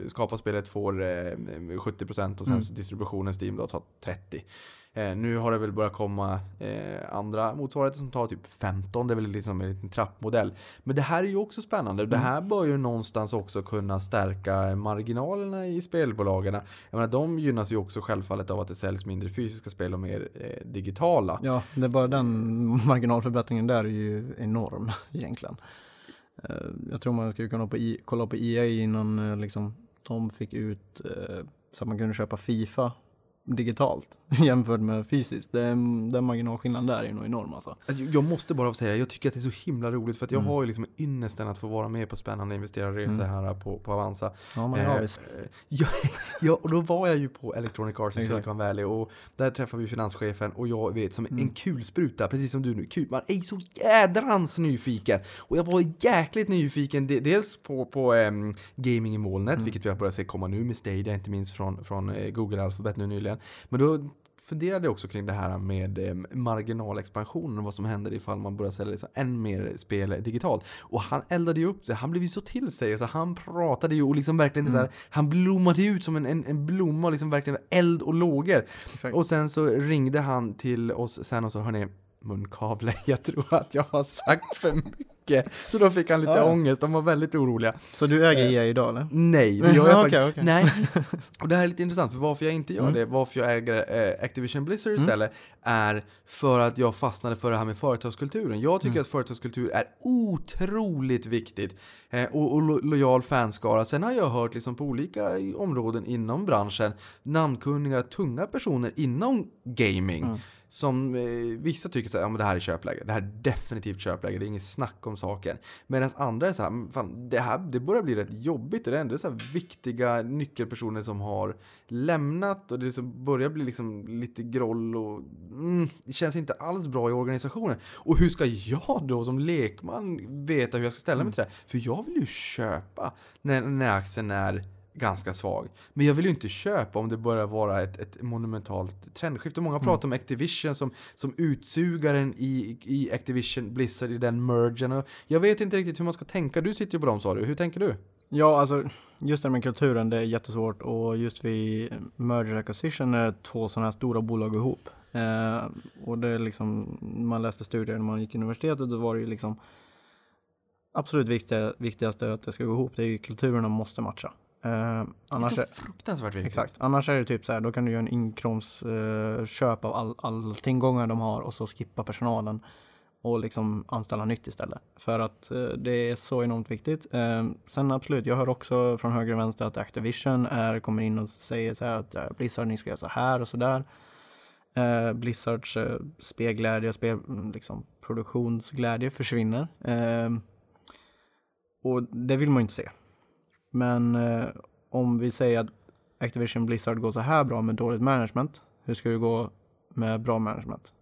S3: skapar spelet får eh, 70% och sen
S4: Mm.
S3: så distributionen Steam då tar 30%. Eh, nu har det väl börjat komma eh, andra motsvarigheter som tar typ 15. Det är väl liksom en liten trappmodell. Men det här är ju också spännande. Det här bör ju någonstans också kunna stärka marginalerna i spelbolagen. Jag menar, de gynnas ju också självfallet av att det säljs mindre fysiska spel och mer eh, digitala.
S4: Ja, det är bara den marginalförbättringen där är ju enorm egentligen. Jag tror man skulle kunna på I, kolla på EA innan liksom, de fick ut så att man kunde köpa Fifa digitalt jämfört med fysiskt. Det, den marginalskillnaden där är nog enorm alltså.
S3: Alltså, Jag måste bara säga det, jag tycker att det är så himla roligt för att jag
S4: Mm.
S3: har ju liksom ynnesten att få vara med på spännande investerarresor
S4: Mm.
S3: här på, på Avanza.
S4: Ja, man är
S3: Eh, ja, ja, och då var jag ju på Electronic Arts i. Silicon Valley och där träffade vi finanschefen och jag vet som
S4: Mm.
S3: en kulspruta, precis som du nu, kul, man är så jädrans nyfiken. Och jag var jäkligt nyfiken, de- dels på, på ehm, gaming i molnet,
S4: Mm.
S3: vilket vi har börjat se komma nu med Stadia, inte minst från, från eh, Google Alphabet nu nyligen. Men då funderade jag också kring det här med eh, marginalexpansionen och vad som händer ifall man börjar sälja liksom än mer spel digitalt. Och han eldade ju upp sig, han blev ju så till sig, så han pratade ju och liksom verkligen så här, han blommade ut som en, en, en blomma, liksom verkligen eld och lågor. Och sen så ringde han till oss sen och sa, hörni, munkavle, jag tror att jag har sagt för mycket. Så då fick han lite
S4: Ja.
S3: ångest, de var väldigt oroliga.
S4: Så du äger EA idag eller?
S3: Nej, det gör jag
S4: Ja,
S3: faktiskt.
S4: okej, okej.
S3: Nej. Och det här är lite intressant, för varför jag inte gör
S4: Mm.
S3: det, varför jag äger eh, Activision Blizzard
S4: Mm.
S3: istället, är för att jag fastnade för det här med företagskulturen. Jag tycker
S4: Mm.
S3: att företagskultur är otroligt viktigt. Eh, och, och lo lojal fanskara. Sen har jag hört liksom på olika områden inom branschen, namnkunniga, tunga personer inom gaming. Som eh, vissa tycker så här, ja men det här är köpläge. Det här är definitivt köpläge, det är inget snack om saken. Medan andra är så här, fan, det här det börjar bli rätt jobbigt. Och det är ändå så här viktiga nyckelpersoner som har lämnat och det liksom börjar bli liksom lite groll och mm, det känns inte alls bra i organisationen. Och hur ska jag då som lekman veta hur jag ska ställa mig till det här? För jag vill ju köpa när, när aktien är ganska svag. Men jag vill ju inte köpa om det börjar vara ett, ett monumentalt trendskifte. Många pratar om Activision som, som utsugaren i, i Activision Blizzard i den mergen. Jag vet inte riktigt hur man ska tänka. Du sitter ju på dem sa du. Hur tänker du?
S4: Ja, alltså just det med kulturen, det är jättesvårt och just vid merger acquisition är två sådana här stora bolag ihop. Eh, och det är liksom, man läste studier när man gick i universitetet, då var det ju liksom absolut viktiga, viktigaste att det ska gå ihop, det är ju kulturerna måste matcha. Eh, annars
S3: det är så fruktansvärt viktigt.
S4: exakt, annars är det typ så här, då kan du göra en inkomstköp eh, av all, all tillgångar de har och så skippa personalen och liksom anställa nytt istället. För att eh, det är så enormt viktigt. Eh, sen absolut, jag hör också från höger och vänster att Activision är, kommer in och säger så här att eh, Blizzard, ni ska göra så här och så där. Eh, Blizzards eh, spelglädje, spel, mm, liksom, produktionsglädje försvinner. Eh, och det vill man ju inte se. Men eh, om vi säger att Activision Blizzard går så här bra med dåligt management, hur ska det gå med bra management?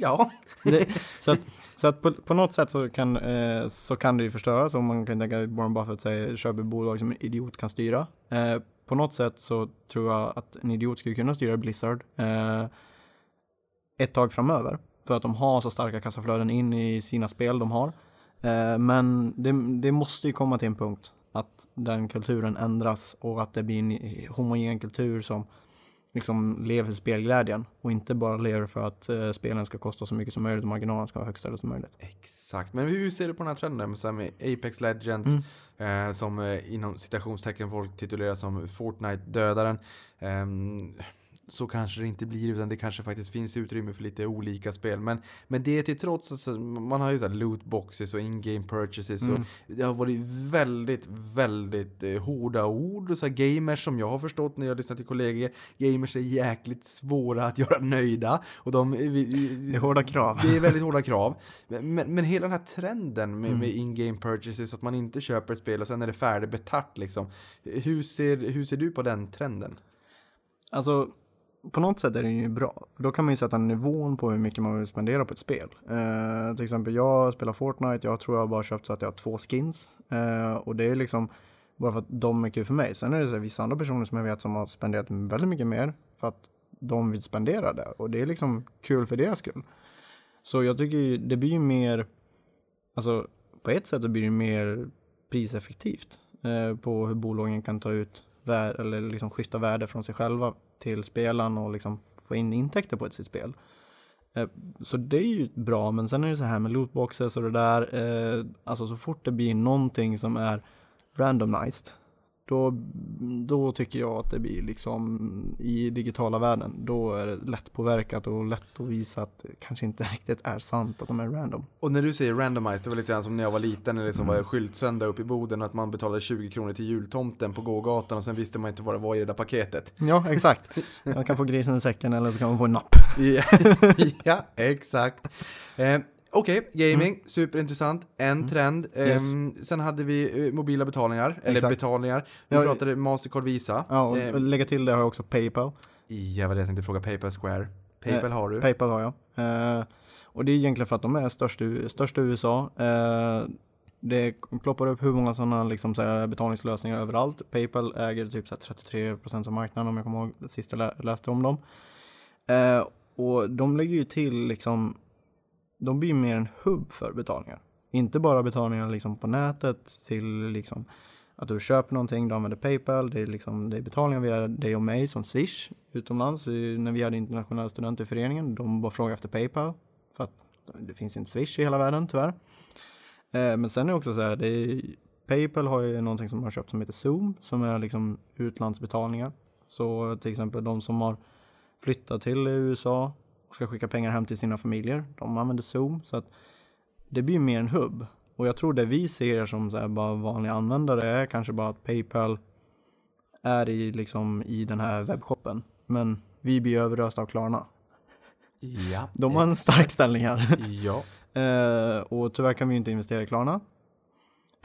S3: Ja.
S4: Det, så att, så att på, på något sätt så kan, eh, så kan det ju förstöras om man kan tänka att Warren Buffett säger köper bolag som en idiot kan styra. Eh, på något sätt så tror jag att en idiot skulle kunna styra Blizzard eh, ett tag framöver. För att de har så starka kassaflöden in i sina spel de har. Eh, men det, det måste ju komma till en punkt att den kulturen ändras och att det blir en homogen kultur som liksom lever för spelglädjen och inte bara lever för att eh, spelen ska kosta så mycket som möjligt och marginalen ska vara högst som möjligt.
S3: Exakt, men hur ser du på den här trenden med Apex Legends eh, som eh, inom citationstecken folk titulerar som Fortnite-dödaren. Ehm, så kanske det inte blir, utan det kanske faktiskt finns utrymme för lite olika spel. Men, men det till trots, alltså, man har ju så här loot boxes och in-game purchases och det har varit väldigt, väldigt eh, hårda ord och så här gamers som jag har förstått när jag lyssnar till kollegor. Gamers är jäkligt svåra att göra nöjda och de... vi-
S4: Det är hårda krav.
S3: det är väldigt hårda krav. Men, men, men hela den här trenden med, med in-game purchases, att man inte köper ett spel och sen är det färdigbetalt liksom. Hur ser, hur ser du på den trenden?
S4: Alltså, på något sätt är den ju bra. För då kan man ju sätta nivån på hur mycket man vill spendera på ett spel. Eh, till exempel, jag spelar Fortnite, jag tror jag bara köpt så att jag har två skins. Eh, och det är liksom bara för att de är kul för mig. Sen är det så här, vissa andra personer som jag vet som har spenderat väldigt mycket mer för att de vill spendera det. Och det är liksom kul för deras skull. Så jag tycker ju, det blir ju mer, alltså på ett sätt så blir det mer priseffektivt eh, på hur bolagen kan ta ut vär, eller liksom skifta värde från sig själva till spelaren och liksom få in intäkter på ett sitt spel. Eh, så det är ju bra, men sen är det så här med lootboxes och det där, eh, alltså så fort det blir någonting som är randomized, då, då tycker jag att det blir liksom i digitala världen, då är det lätt påverkat och lätt att visa att det kanske inte riktigt är sant att de är random.
S3: Och när du säger randomized, det var lite grann som när jag var liten när det liksom var skyltsöndag uppe i Boden och att man betalade 20 kronor till jultomten på gågatan och sen visste man inte vad det var i det där paketet.
S4: Ja, exakt. Man kan få grisen i säcken eller så kan man få en napp.
S3: Ja, ja exakt. Eh, Okej, gaming, superintressant. En trend.
S4: Yes.
S3: Ehm, sen hade vi eh, mobila betalningar, eller
S4: Exakt.
S3: betalningar. Vi
S4: Ja,
S3: pratade Mastercard Visa.
S4: Ja, och
S3: Ehm,
S4: lägga till det har jag också Paypal.
S3: Ja, vad det jag tänkte fråga. Paypal Square. Paypal
S4: Eh,
S3: har du.
S4: Paypal har jag. Eh, och det är egentligen för att de är störst, störst i USA. Eh, det ploppar upp hur många sådana liksom, så betalningslösningar överallt. Paypal äger typ så här, 33% av marknaden om jag kommer ihåg sist jag lä- läste om dem. Eh, och de lägger ju till liksom, de blir mer en hubb för betalningar. Inte bara betalningar liksom på nätet till liksom att du köper någonting, du använder Paypal, det är, liksom, det är betalningar via dig och mig som Swish utomlands. När vi hade internationella studenter i föreningen, de bara frågade efter Paypal för att det finns inte Swish i hela världen tyvärr. Eh, men sen är det också så här, det är, Paypal har ju någonting som man har köpt som heter Zoom som är liksom utlandsbetalningar. Så till exempel de som har flyttat till USA och ska skicka pengar hem till sina familjer, de använder Zoom. Så att det blir mer en hubb. Och jag tror det vi ser som så bara vanliga användare är kanske bara att Paypal är i, liksom, i den här webbshoppen. Men vi blir överösta av Klarna.
S3: Ja.
S4: De har en stark ställning här.
S3: Ja.
S4: Eh, och tyvärr kan vi inte investera i Klarna.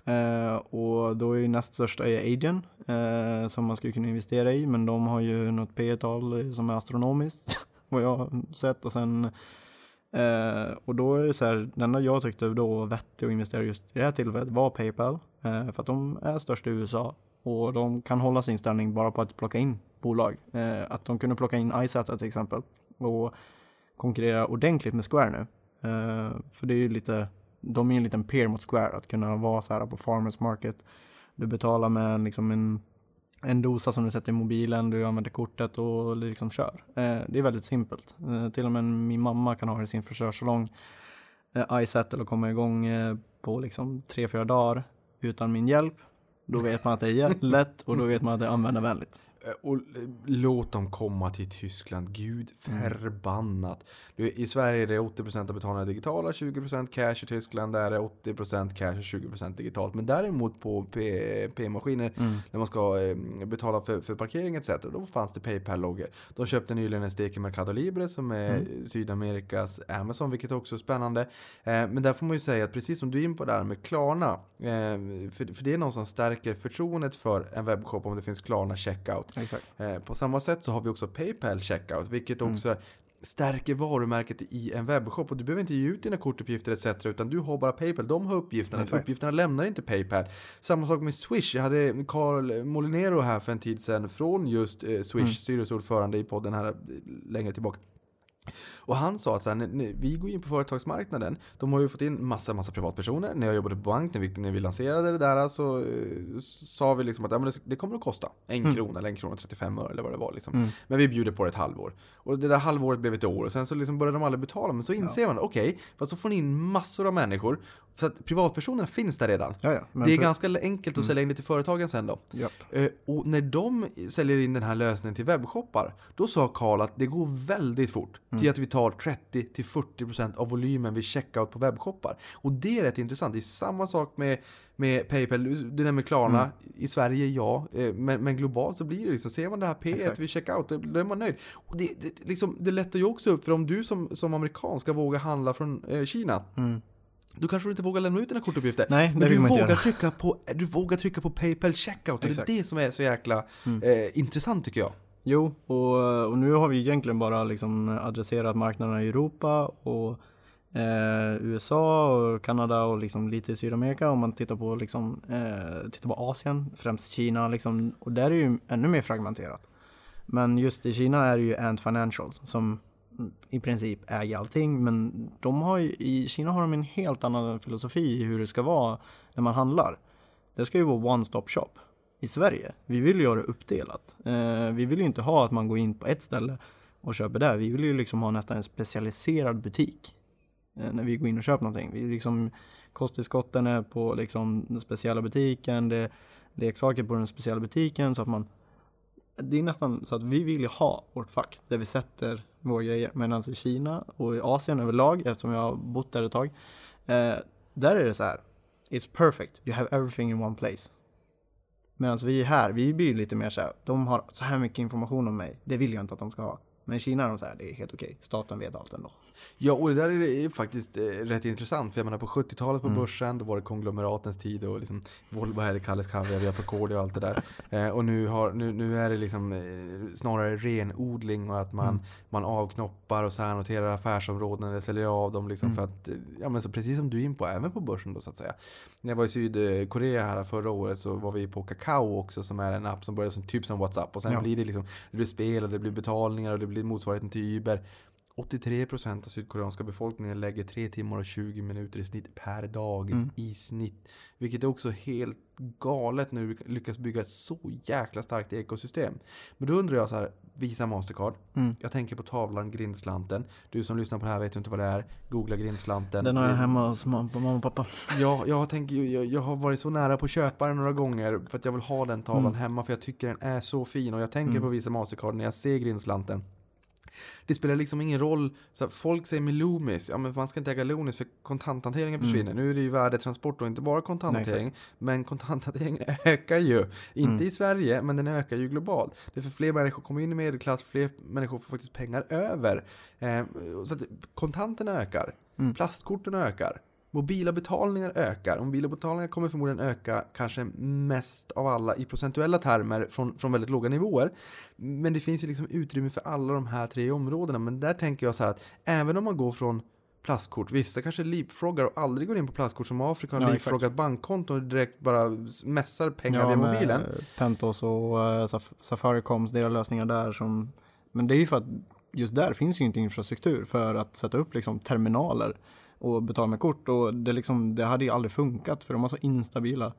S4: Eh, och då är ju näst största är Agen eh, som man skulle kunna investera i. Men de har ju något P tal som är astronomiskt vad jag har sett. Och sen eh, och då är det så här, Det enda jag tyckte då var vettig att investera just i det här tillfället var Paypal. Eh, för att de är störst i USA. Och de kan hålla sin ställning bara på att plocka in bolag. Eh, att de kunde plocka in iSATA till exempel. Och konkurrera ordentligt med Square nu. Eh, för det är ju lite, de är ju en liten peer mot Square, att kunna vara så här på farmers market. Du betalar med liksom en, en dosa som du sätter i mobilen, du använder kortet och liksom kör. Eh, det är väldigt simpelt. Eh, till och med min mamma kan ha det i sin frisörsalong, eh, iSettle och komma igång eh, på liksom tre, fyra dagar utan min hjälp. Då vet man att det är lätt och då vet man att det är användarvänligt.
S3: Eh, Och eh, låt dem komma till Tyskland. Gud
S4: Mm.
S3: förbannat. I Sverige är det 80% av betalningarna digitala, 20% cash. I Tyskland där är det 80% cash och 20% digitalt. Men däremot på P-maskiner
S4: Mm.
S3: när man ska eh, betala för, för parkering etc. Då fanns det Paypal-loggor. De köpte nyligen en stek i Mercado Libre som är
S4: Mm.
S3: Sydamerikas Amazon, vilket också är spännande. Men där får man ju säga att precis som du är in på där med Klarna, för, det är någonstans stärker förtroendet för en webbshop om det finns Klarna checkout.
S4: Exakt.
S3: Eh, på samma sätt så har vi också Paypal checkout, vilket
S4: Mm.
S3: också stärker varumärket i en webbshop och du behöver inte ge ut dina kortuppgifter etc. utan du har bara Paypal, de har uppgifterna,
S4: Exakt.
S3: uppgifterna lämnar inte Paypal. Samma sak med Swish, jag hade Carl Molinero här för en tid sedan från just eh, Swish,
S4: Mm.
S3: styrelseordförande i podden här eh, längre tillbaka. Och han sa att så här, när, vi går in på företagsmarknaden, de har ju fått in massa, massa privatpersoner. När jag jobbade på bank, när vi, när vi lanserade det där så eh, sa vi liksom att ja, men det, det kommer att kosta en
S4: Mm.
S3: krona eller en krona och 35 öre eller vad det var. Liksom.
S4: Mm.
S3: Men vi bjuder på det ett halvår. Och det där halvåret blev ett år och sen så liksom började de aldrig betala. Men så inser man, okej, fast så får ni in massor av människor. Så att privatpersonerna finns där redan.
S4: Ja, ja.
S3: Det är
S4: för- Mm.
S3: ganska enkelt att sälja in det till företagen sen då.
S4: Japp.
S3: Eh, och när de säljer in den här lösningen till webbshoppar, då sa Karl att det går väldigt fort
S4: Mm.
S3: till att vi tar 30-40% av volymen vid checkout på webbshoppar. Och det är rätt intressant. Det är samma sak med, med Paypal. Du nämner Klarna.
S4: Mm.
S3: I Sverige, ja. Eh, Men, men globalt så blir det liksom, ser man det här P1
S4: Exakt.
S3: vid checkout, då är man nöjd. Och det, det, liksom, det lättar ju också upp, för om du som, som amerikan ska våga handla från eh, Kina,
S4: Mm.
S3: Då kanske du inte vågar lämna ut dina kortuppgifter.
S4: Nej, det
S3: Men du vågar, trycka på, du vågar trycka på Paypal checkout och
S4: Exakt.
S3: det är det som är så jäkla
S4: Mm.
S3: eh, intressant tycker jag.
S4: Jo, och, och nu har vi egentligen bara liksom adresserat marknaderna i Europa och eh, USA och Kanada och liksom lite i Sydamerika om man tittar på, liksom, eh, tittar på Asien, främst Kina liksom, och där är ju ännu mer fragmenterat. Men just i Kina är det ju Ant Financial som i princip äger allting men de har ju, i Kina har de en helt annan filosofi i hur det ska vara när man handlar. Det ska ju vara one stop shop i Sverige. Vi vill ju ha det uppdelat. Eh, vi vill ju inte ha att man går in på ett ställe och köper där. Vi vill ju liksom ha nästan en specialiserad butik eh, när vi går in och köper någonting. Vi liksom, kosttillskotten är på liksom den speciella butiken, det är leksaker på den speciella butiken så att man det är nästan så att vi vill ju ha vårt fack där vi sätter våra grejer. Medan alltså i Kina och i Asien överlag, eftersom jag har bott där ett tag, eh, där är det så här. It's perfect, you have everything in one place. Medan vi är här, vi blir lite mer så här, de har så här mycket information om mig, det vill jag inte att de ska ha. Men i Kina de så här, det är helt okej, staten vet allt ändå.
S3: Ja, och det där är faktiskt eh, rätt intressant. För jag menar på 70-talet på
S4: Mm.
S3: börsen, då var det konglomeratens tid och liksom Volvo här, Kalles Kaviar, vi har Procordia och allt det där. Eh, och nu, har, nu, nu är det liksom eh, snarare renodling och att man,
S4: Mm.
S3: man avknoppar och särnoterar affärsområden eller säljer av dem liksom
S4: Mm.
S3: för att, eh, ja men så precis som du är in på, även på börsen då så att säga. När jag var i Sydkorea här förra året så var vi på Kakao också som är en app som börjar som typ som WhatsApp och sen
S4: Ja.
S3: blir det liksom, det blir spel och det blir betalningar och det blir motsvarigheten till Uber. 83% av sydkoreanska befolkningen lägger 3 timmar och 20 minuter i snitt per dag
S4: Mm.
S3: i snitt. Vilket är också helt galet när du lyckas bygga ett så jäkla starkt ekosystem. Men då undrar jag så här, Visa Mastercard.
S4: Mm.
S3: Jag tänker på tavlan Grindslanten. Du som lyssnar på det här vet ju inte vad det är. Googla Grindslanten.
S4: Den har jag hemma hos mamma och pappa.
S3: Ja, jag, tänker, jag, jag har varit så nära på att köpa den några gånger för att jag vill ha den tavlan
S4: Mm.
S3: hemma för jag tycker den är så fin och jag tänker
S4: Mm.
S3: på Visa Mastercard när jag ser Grindslanten. Det spelar liksom ingen roll, så folk säger med Loomis, ja men man ska inte äga Loomis för kontanthanteringen
S4: Mm.
S3: försvinner. Nu är det ju värdetransport och inte bara kontanthantering, men kontanthanteringen ökar ju. Inte
S4: Mm.
S3: i Sverige, men den ökar ju globalt. Det är för fler människor kommer in i medelklass, fler människor får faktiskt pengar över. Eh, så att kontanterna ökar,
S4: Mm.
S3: plastkorten ökar. Mobila betalningar ökar. Och Mobila betalningar kommer förmodligen öka kanske mest av alla i procentuella termer från, från väldigt låga nivåer. Men det finns ju liksom utrymme för alla de här tre områdena. Men där tänker jag så här att även om man går från plastkort, vissa kanske leapfroggar och aldrig går in på plastkort som Afrika har
S4: Ja,
S3: leapfroggat bankkonto och direkt bara mässar pengar via
S4: med
S3: mobilen.
S4: Pentos och uh, Safarikoms, deras lösningar där som Men det är ju för att just där finns ju inte infrastruktur för att sätta upp liksom terminaler och betala med kort och det, liksom, det hade ju aldrig funkat för de har så instabila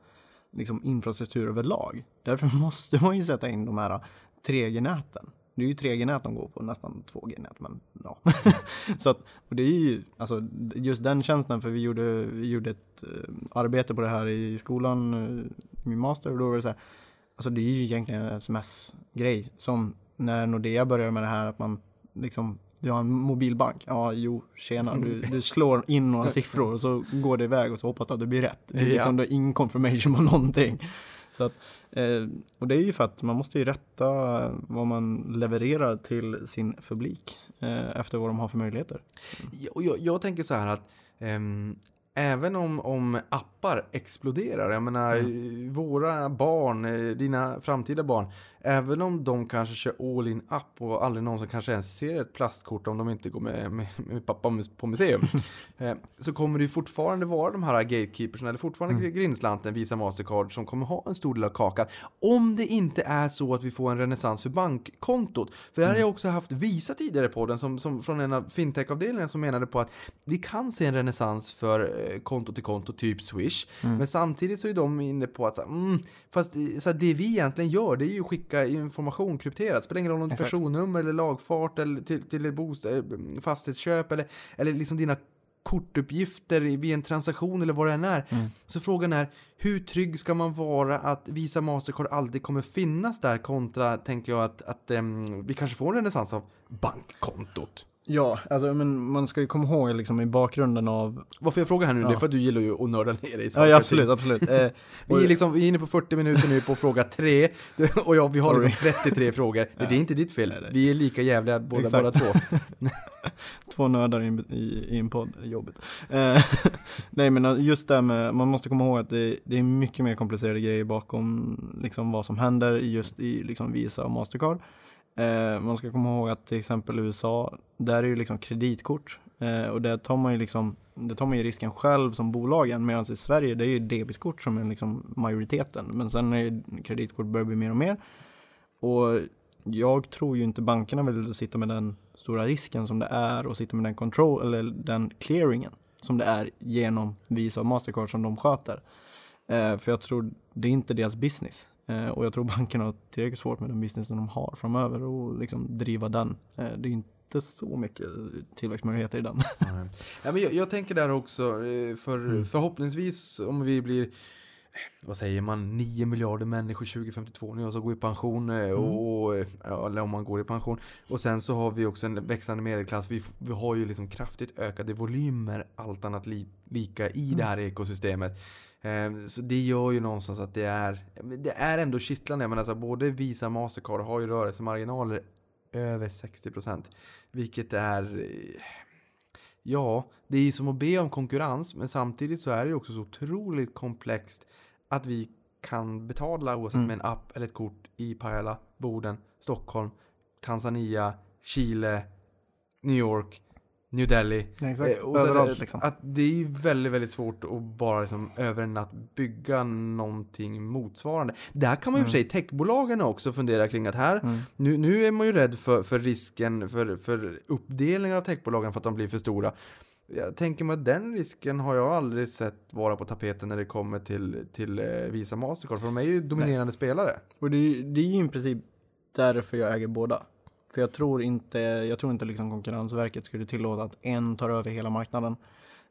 S4: liksom, infrastruktur överlag. Därför måste man ju sätta in de här 3G-näten. Det är ju 3G-nät de går på, nästan 2G-nät men ja. så att, och det är ju, alltså just den tjänsten för vi gjorde, vi gjorde ett eh, arbete på det här i skolan, eh, min master och då var det så här, alltså det är ju egentligen en sms-grej som när Nordea började med det här att man liksom du har en mobilbank. Ja, jo, tjena. Du, du slår in några siffror och så går det iväg och så hoppas du att det blir rätt. Det är liksom, du har ingen confirmation på någonting. Så att, eh, och det är ju för att man måste ju rätta vad man levererar till sin publik eh, efter vad de har för möjligheter.
S3: Ja, och jag, jag tänker så här att ehm, även om, om appar exploderar, jag menar våra barn, eh, dina framtida barn, även om de kanske kör all in app och aldrig någonsin kanske ens ser ett plastkort om de inte går med, med, med pappa på museum. eh, så kommer det ju fortfarande vara de här gatekeepersna, eller fortfarande
S4: Mm.
S3: grindslanten, Visa Mastercard, som kommer ha en stor del av kakan. Om det inte är så att vi får en renässans för bankkontot. För det här har jag också haft Visa tidigare på den, som, som från en av fintech-avdelningen som menade på att vi kan se en renässans för eh, konto till konto, typ Swish. Men samtidigt så är de inne på att mm, fast i- så här, det vi egentligen gör det är ju att skicka information krypterat. Spelar ingen roll om det är personnummer eller lagfart eller till, till bostad, eh, fastighetsköp eller, eller liksom dina kortuppgifter i- vid en transaktion eller vad det än är. Så frågan är, hur trygg ska man vara att Visa Mastercard alltid kommer finnas där kontra, tänker jag, att, att ehm, vi kanske får en renässans av bankkontot.
S4: Ja, alltså men man ska ju komma ihåg liksom i bakgrunden av...
S3: Varför jag frågar här nu, det är
S4: Ja.
S3: för att du gillar ju att nörda ner dig
S4: Ja, ja absolut, absolut. Eh,
S3: Vi är, liksom, vi är inne på 40 minuter nu på fråga 3 och jag, vi har
S4: Sorry.
S3: liksom 33 frågor. Det är inte ditt fel.
S4: Nej, nej.
S3: Vi är lika jävliga båda, båda två.
S4: Två nördar i, i, i en podd, jobbigt. Eh, nej men just det här med, man måste komma ihåg att det, det är mycket mer komplicerade grejer bakom liksom vad som händer just i liksom Visa och Mastercard. Eh, man ska komma ihåg att till exempel USA, där är ju liksom kreditkort eh, och där tar man ju liksom, det tar man ju risken själv som bolagen medan i Sverige det är ju debitkort som är liksom majoriteten men sen är ju kreditkort börjar bli mer och mer och jag tror ju inte bankerna vill sitta med den stora risken som det är och sitta med den control eller den clearingen som det är genom Visa och Mastercard som de sköter. Eh, för jag tror det är inte deras business. Eh, och jag tror bankerna har tillräckligt svårt med den businessen de har framöver och liksom driva den. Eh, det är inte så mycket tillväxtmöjligheter i den.
S3: Nej. ja, men jag, jag tänker där också, eh, för
S4: Mm.
S3: förhoppningsvis om vi blir vad säger man, 9 miljarder människor 2052 när jag ska gå i pension
S4: Mm.
S3: och, ja, eller om man går i pension. Och sen så har vi också en växande medelklass. Vi, vi har ju liksom kraftigt ökade volymer allt annat li, lika i
S4: Mm.
S3: det här ekosystemet. Eh, Så det gör ju någonstans att det är, det är ändå kittlande. Men alltså både Visa och Mastercard har ju rörelsemarginaler över 60%. Vilket är, ja, det är ju som att be om konkurrens. Men samtidigt så är det ju också så otroligt komplext att vi kan betala oavsett
S4: Mm.
S3: med en app eller ett kort i Pajala, Boden, Stockholm, Tanzania, Chile, New York, New Delhi.
S4: Exakt,
S3: Eh, och
S4: överallt
S3: det,
S4: liksom.
S3: att det är ju väldigt, väldigt svårt att bara liksom över en natt bygga någonting motsvarande. Där kan man ju för sig, techbolagen också fundera kring att här,
S4: Mm.
S3: nu, nu är man ju rädd för, för risken för, för uppdelningen av techbolagen för att de blir för stora. Jag tänker mig att den risken har jag aldrig sett vara på tapeten när det kommer till, till eh, Visa Mastercard, för de är ju dominerande spelare.
S4: Och det, är- det är ju i princip därför jag äger båda. För jag tror inte, jag tror inte liksom Konkurrensverket skulle tillåta att en tar över hela marknaden.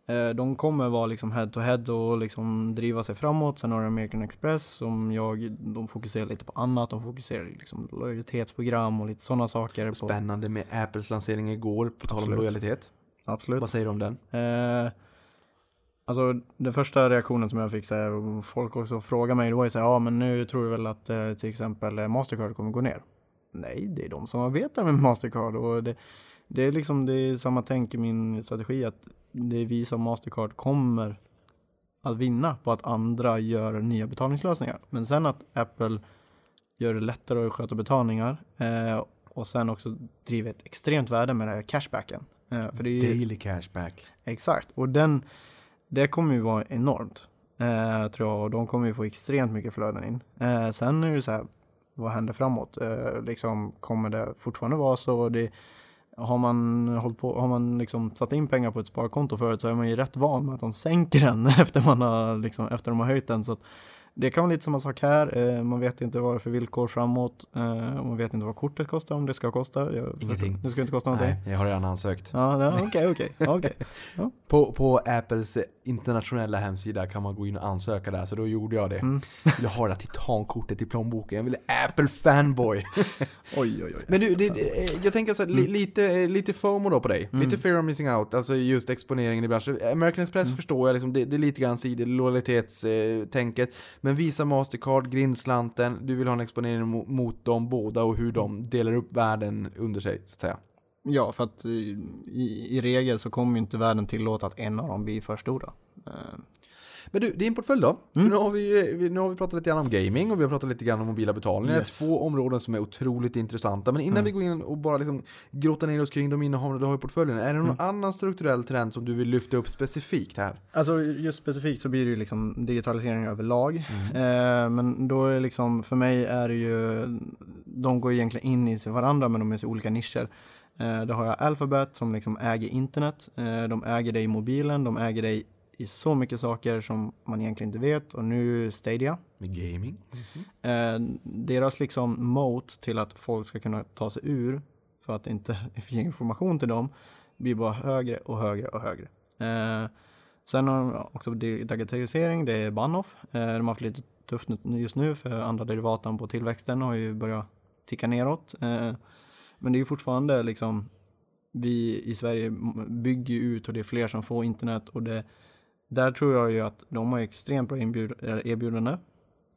S4: Eh, De kommer vara liksom head to head och liksom driva sig framåt. Sen har du American Express som jag, de fokuserar lite på annat. De fokuserar liksom lojalitetsprogram och lite sådana saker. På,
S3: Spännande med Apples lansering igår, på tal om lojalitet.
S4: absolut.
S3: Vad säger du om den?
S4: Eh, alltså den första reaktionen som jag fick, så här, folk också frågar mig, då är så här, ja men nu tror du väl att eh, till exempel eh, Mastercard kommer gå ner? Nej, det är de som arbetar med Mastercard och det, det är liksom det är samma tänk i min strategi att det är vi som Mastercard kommer att vinna på att andra gör nya betalningslösningar. Men sen att Apple gör det lättare att sköta betalningar eh, och sen också driver ett extremt värde med det här cashbacken. Eh, för det är ju,
S3: Daily cashback.
S4: Exakt, och den, det kommer ju vara enormt. Eh, tror jag, och de kommer ju få extremt mycket flöden in. Eh, sen är det så här, vad händer framåt? Eh, liksom, kommer det fortfarande vara så? Det, har man, hållit på, har man liksom satt in pengar på ett sparkonto förut så är man ju rätt van med att de sänker den efter, man har, liksom, efter de har höjt den. Så att det kan vara lite samma sak här. Eh, man vet inte vad det är för villkor framåt. Eh, man vet inte vad kortet kostar, om det ska kosta. Jag,
S3: Ingenting.
S4: Det ska inte kosta någonting.
S3: Nej, jag har redan ansökt.
S4: Okej, okej. okej.
S3: På, på Apples internationella hemsida kan man gå in och ansöka där, så då gjorde jag det.
S4: Mm.
S3: Jag ville ha det där titankortet i plånboken, jag ville Apple fanboy.
S4: Oj, oj, oj.
S3: Men du, det, det, jag tänker så här, li, lite, lite FOMO då på dig.
S4: Mm.
S3: Lite fear of missing out, alltså just exponeringen i branschen. American Express
S4: Mm.
S3: förstår jag, liksom, det, det är lite grann sidor, lojalitetstänket. Men Visa, Mastercard, grindslanten, du vill ha en exponering mot, mot dem båda och hur de delar upp världen under sig, så att säga.
S4: Ja, för att i, i, i regel så kommer ju inte världen tillåta att en av dem blir för stora. Eh,
S3: men du, din portfölj då? För nu, har vi, nu har vi pratat lite grann om gaming och vi har pratat lite grann om mobila betalningar.
S4: Yes.
S3: Två områden som är otroligt intressanta. Men innan vi går in och bara liksom grottar ner oss kring de innehaven du har i portföljen. Är det någon annan strukturell trend som du vill lyfta upp specifikt här?
S4: Alltså just specifikt så blir det ju liksom digitalisering överlag. Eh, men då är det liksom, för mig är det ju, de går egentligen in i sig varandra men de är så olika nischer. Eh, då har jag Alphabet som liksom äger internet. Eh, de äger dig i mobilen, de äger dig i så mycket saker som man egentligen inte vet. Och nu Stadia.
S3: Med gaming?
S4: Eh, deras liksom moat till att folk ska kunna ta sig ur för att inte ge information till dem blir bara högre och högre och högre. Eh, sen har de också di- digitalisering, det är Bahnhof. Eh, de har haft lite tufft just nu för andra derivaten på tillväxten har ju börjat ticka neråt. Eh, men det är ju fortfarande liksom vi i Sverige bygger ut och det är fler som får internet och det där tror jag ju att de har extremt bra eh, erbjudande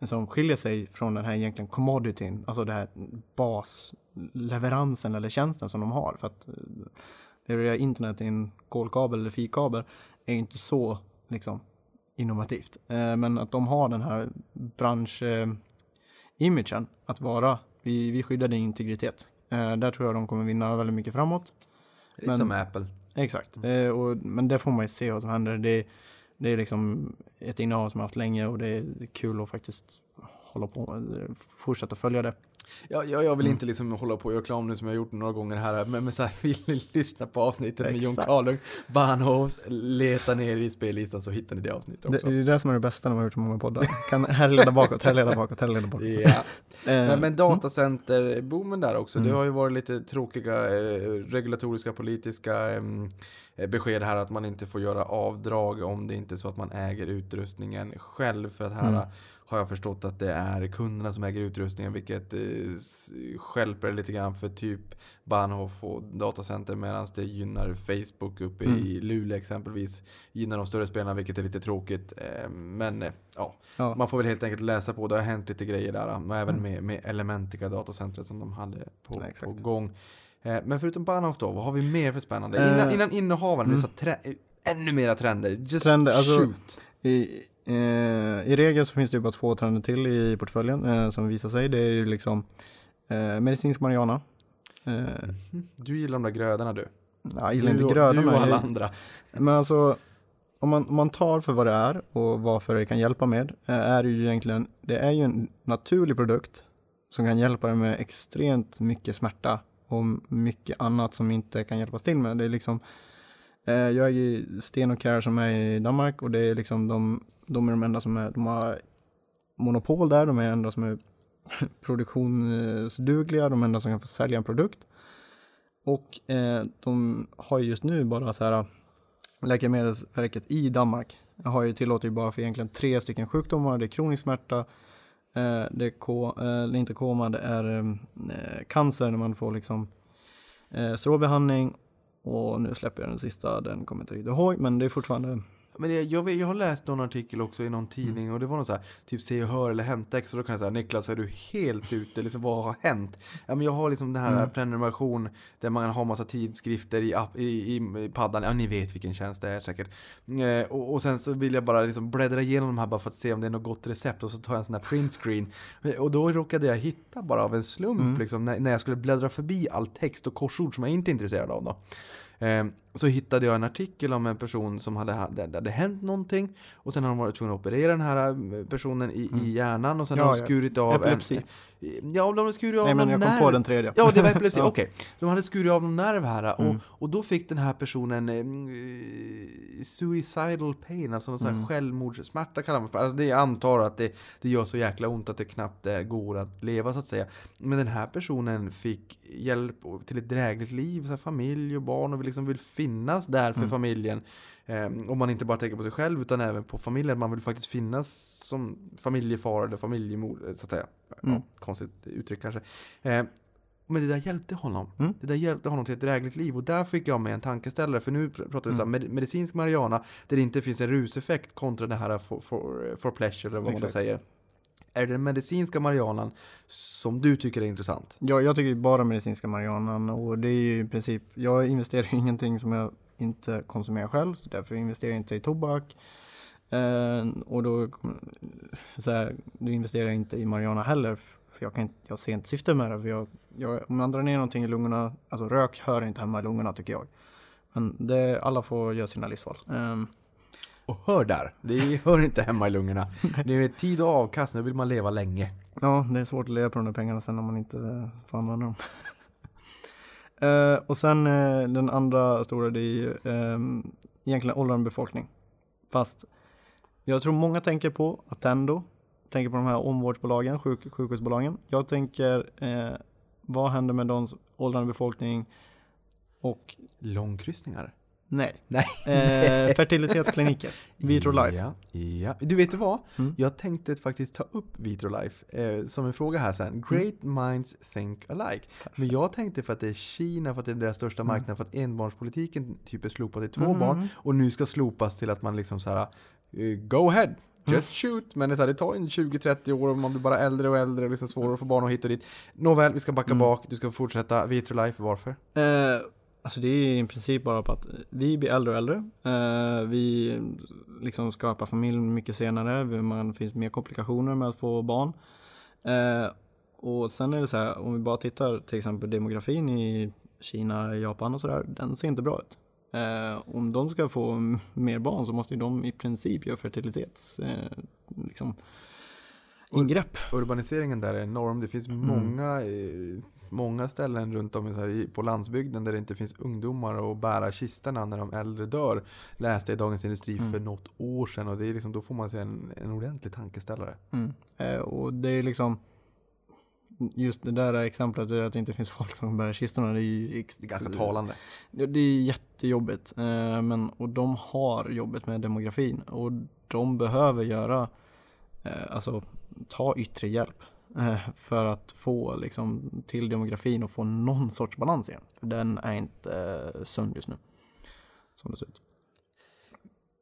S4: som skiljer sig från den här egentligen commodityn, alltså det här basleveransen eller tjänsten som de har. För att eh, leverera internet i en kolkabel eller fikabel är inte så liksom innovativt. Eh, Men att de har den här bransch-imagen att vara, vi, vi skyddar din integritet. Eh, Där tror jag de kommer vinna väldigt mycket framåt.
S3: Lite
S4: Men-
S3: som Apple.
S4: Exakt, eh, och, men det får man ju se vad som händer. Det, det är liksom ett innehav som jag haft länge och det är kul att faktiskt hålla på fortsätta följa det.
S3: Ja, jag, jag vill
S4: Mm.
S3: inte liksom hålla på och göra reklam nu som jag har gjort några gånger här, men, men så här, vill ni lyssna på avsnittet med Jon. Karlung, Bahnhofs, leta ner i spellistan så hittar ni det avsnittet
S4: Det,
S3: också.
S4: det är det som är det bästa när man har gjort så många poddar. Kan härleda bakåt, härleda bakåt, härleda bakåt.
S3: Ja.
S4: Eh,
S3: Men, men datacenterboomen där också, det
S4: Mm.
S3: har ju varit lite tråkiga eh, regulatoriska politiska eh, besked här att man inte får göra avdrag om det inte är så att man äger utrustningen själv. För att här
S4: Mm.
S3: Har jag förstått att det är kunderna som äger utrustningen vilket eh, s- stjälper lite grann för typ Bahnhof och datacenter medan det gynnar Facebook uppe
S4: Mm.
S3: i Luleå exempelvis. Gynnar de större spelarna vilket är lite tråkigt. Eh, Men eh, ja,
S4: ja.
S3: man får väl helt enkelt läsa på. Det har hänt lite grejer där. Och även
S4: Mm.
S3: med, med Elementica datacentret som de hade på,
S4: Ja,
S3: på gång. Men förutom Bahnhof då, vad har vi mer för spännande? Innan, innan innehavaren,
S4: mm.
S3: ännu mera trender. Just
S4: Trender, alltså-
S3: shoot.
S4: I, eh, I regel så finns det ju bara två trender till i portföljen eh, som visar sig. Det är ju liksom eh, medicinsk marijuana. Eh,
S3: Mhm. Du gillar de där grödorna du.
S4: jag gillar
S3: du,
S4: inte grödorna.
S3: Du och alla andra.
S4: Men alltså, om man, om man tar för vad det är och varför det kan hjälpa med, eh, är det ju egentligen, det är ju en naturlig produkt som kan hjälpa dig med extremt mycket smärta och mycket annat som inte kan hjälpas till med. Det är liksom, eh, jag är ju Sten och Care som är i Danmark och det är liksom de, de är de enda som är, de har monopol där, de är de enda som är produktionsdugliga, de enda som kan få sälja en produkt. Och eh, de har ju just nu bara så här äh, Läkemedelsverket i Danmark har ju tillåter ju bara för egentligen tre stycken sjukdomar. Det är kronisk smärta, eh, det är ko, eh, inte koma, det är eh, cancer när man får liksom eh, strålbehandling och nu släpper jag den sista, den kommer jag inte riktigt ihåg, men det är fortfarande
S3: men det, jag, jag har läst någon artikel också i någon
S4: Mm.
S3: tidning och det var någon så här, typ se och hör eller hämttext och då kan jag säga Niklas är du helt ute, liksom vad har hänt? Ja men jag har liksom den här
S4: Mm.
S3: prenumeration där man har massa tidskrifter i, app, i, i paddan, ja ni vet vilken tjänst det är säkert. Eh, och, och sen så vill jag bara liksom bläddra igenom de här bara för att se om det är något gott recept och så tar jag en sån här printscreen. Eh, Och då råkade jag hitta bara av en slump
S4: Mm.
S3: liksom när, när jag skulle bläddra förbi all text och korsord som jag inte är intresserad av då. Eh, så hittade jag en artikel om en person som hade, det hade hänt någonting och sen har de varit tvungna att operera den här eh, personen i, i hjärnan och sen
S4: Mm. Ja,
S3: har de skurit av
S4: Epilepsi.
S3: en... Ja, de hade skurit av
S4: Nej men jag kom
S3: nerv.
S4: på den tredje.
S3: Ja, det var epilepsi.
S4: Ja.
S3: Okej. De hade skurit av någon nerv här och,
S4: Mm.
S3: och då fick den här personen eh, suicidal pain, alltså någon sån här
S4: Mm.
S3: självmordssmärta kallar man för. Alltså det jag antar att det, det gör så jäkla ont att det knappt eh, går att leva så att säga. Men den här personen fick hjälp till ett drägligt liv, så här, familj och barn och liksom vill finnas där för
S4: Mm.
S3: familjen. Eh, om man inte bara tänker på sig själv utan även på familjen. Man vill faktiskt finnas som familjefar eller familjemor, så att säga.
S4: Mm.
S3: Ja, konstigt uttryck kanske. Eh, men det där hjälpte honom.
S4: Mm.
S3: Det där hjälpte honom till ett drägligt liv. Och där fick jag med en tankeställare. För nu pr- pratar vi
S4: Mm.
S3: med, medicinsk marijuana där det inte finns en ruseffekt kontra det här for, for, for pleasure eller vad man
S4: Exakt.
S3: säger. Är det den medicinska marijuanan som du tycker är intressant?
S4: Ja, jag tycker bara medicinska marijuanan och det är ju i princip, jag investerar i ingenting som jag inte konsumerar själv, så därför investerar jag inte i tobak. Eh, och då, så här, då investerar inte i marijuana heller för jag, kan, inte- jag ser inte syftet med det. För jag, jag, om man drar ner någonting i lungorna, alltså rök hör inte hemma i lungorna tycker jag. Men det, alla får göra sina livsval. Eh,
S3: och hör där, det hör inte hemma i lungorna. Det är tid och avkastning, då vill man leva länge.
S4: Ja, det är svårt att leva på de där pengarna sen om man inte får använda dem. Eh, och sen eh, den andra stora, det är ju ehm, egentligen åldrande befolkning. Fast jag tror många tänker på Attendo, tänker på de här omvårdsbolagen, sjuk, sjukhusbolagen. Jag tänker, eh, vad händer med de åldrande befolkning och
S3: Långkryssningar?
S4: Nej,
S3: Nej.
S4: eh, fertilitetskliniker, Vitrolife.
S3: Ja, ja. Du vet vad?
S4: Mm.
S3: Jag tänkte faktiskt ta upp Vitrolife eh, som en fråga här sen. Great minds think alike. Men jag tänkte för att det är Kina, för att det är deras största marknad, för att enbarnspolitiken typ är slopad till två
S4: Mm.
S3: barn och nu ska slopas till att man liksom så här eh, go ahead. Just shoot, men det, är så här, det tar en 20-30 år och man blir bara äldre och äldre och liksom svårare att få barn och hit och dit. Nåväl, vi ska backa
S4: Mm.
S3: bak, du ska fortsätta. Vitrolife, varför?
S4: Eh, alltså det är i princip bara på att vi blir äldre och äldre. Eh, vi liksom skapar familj mycket senare. Man finns mer komplikationer med att få barn. Eh, och sen är det så här, om vi bara tittar till exempel demografin i Kina, Japan och sådär, den ser inte bra ut. Eh, om de ska få mer barn så måste ju de i princip göra fertilitets liksom, ingrepp.
S3: Urbaniseringen där är enorm. Det finns
S4: Mm.
S3: många, många ställen runt om här, på landsbygden där det inte finns ungdomar att bära kistorna när de äldre dör. Läste jag i Dagens Industri
S4: Mm.
S3: för något år sedan och det är liksom, då får man sig en, en ordentlig tankeställare.
S4: Mm. Eh, och det är liksom just det där exemplet att det inte finns folk som bär kistorna. Det är, ju
S3: Det är ganska talande.
S4: Det, det är jättejobbigt. Eh, men, och de har jobbet med demografin och de behöver göra, eh, alltså ta yttre hjälp. Eh, För att få liksom till demografin och få någon sorts balans igen. För den är inte eh, sund just nu. Som det ser ut.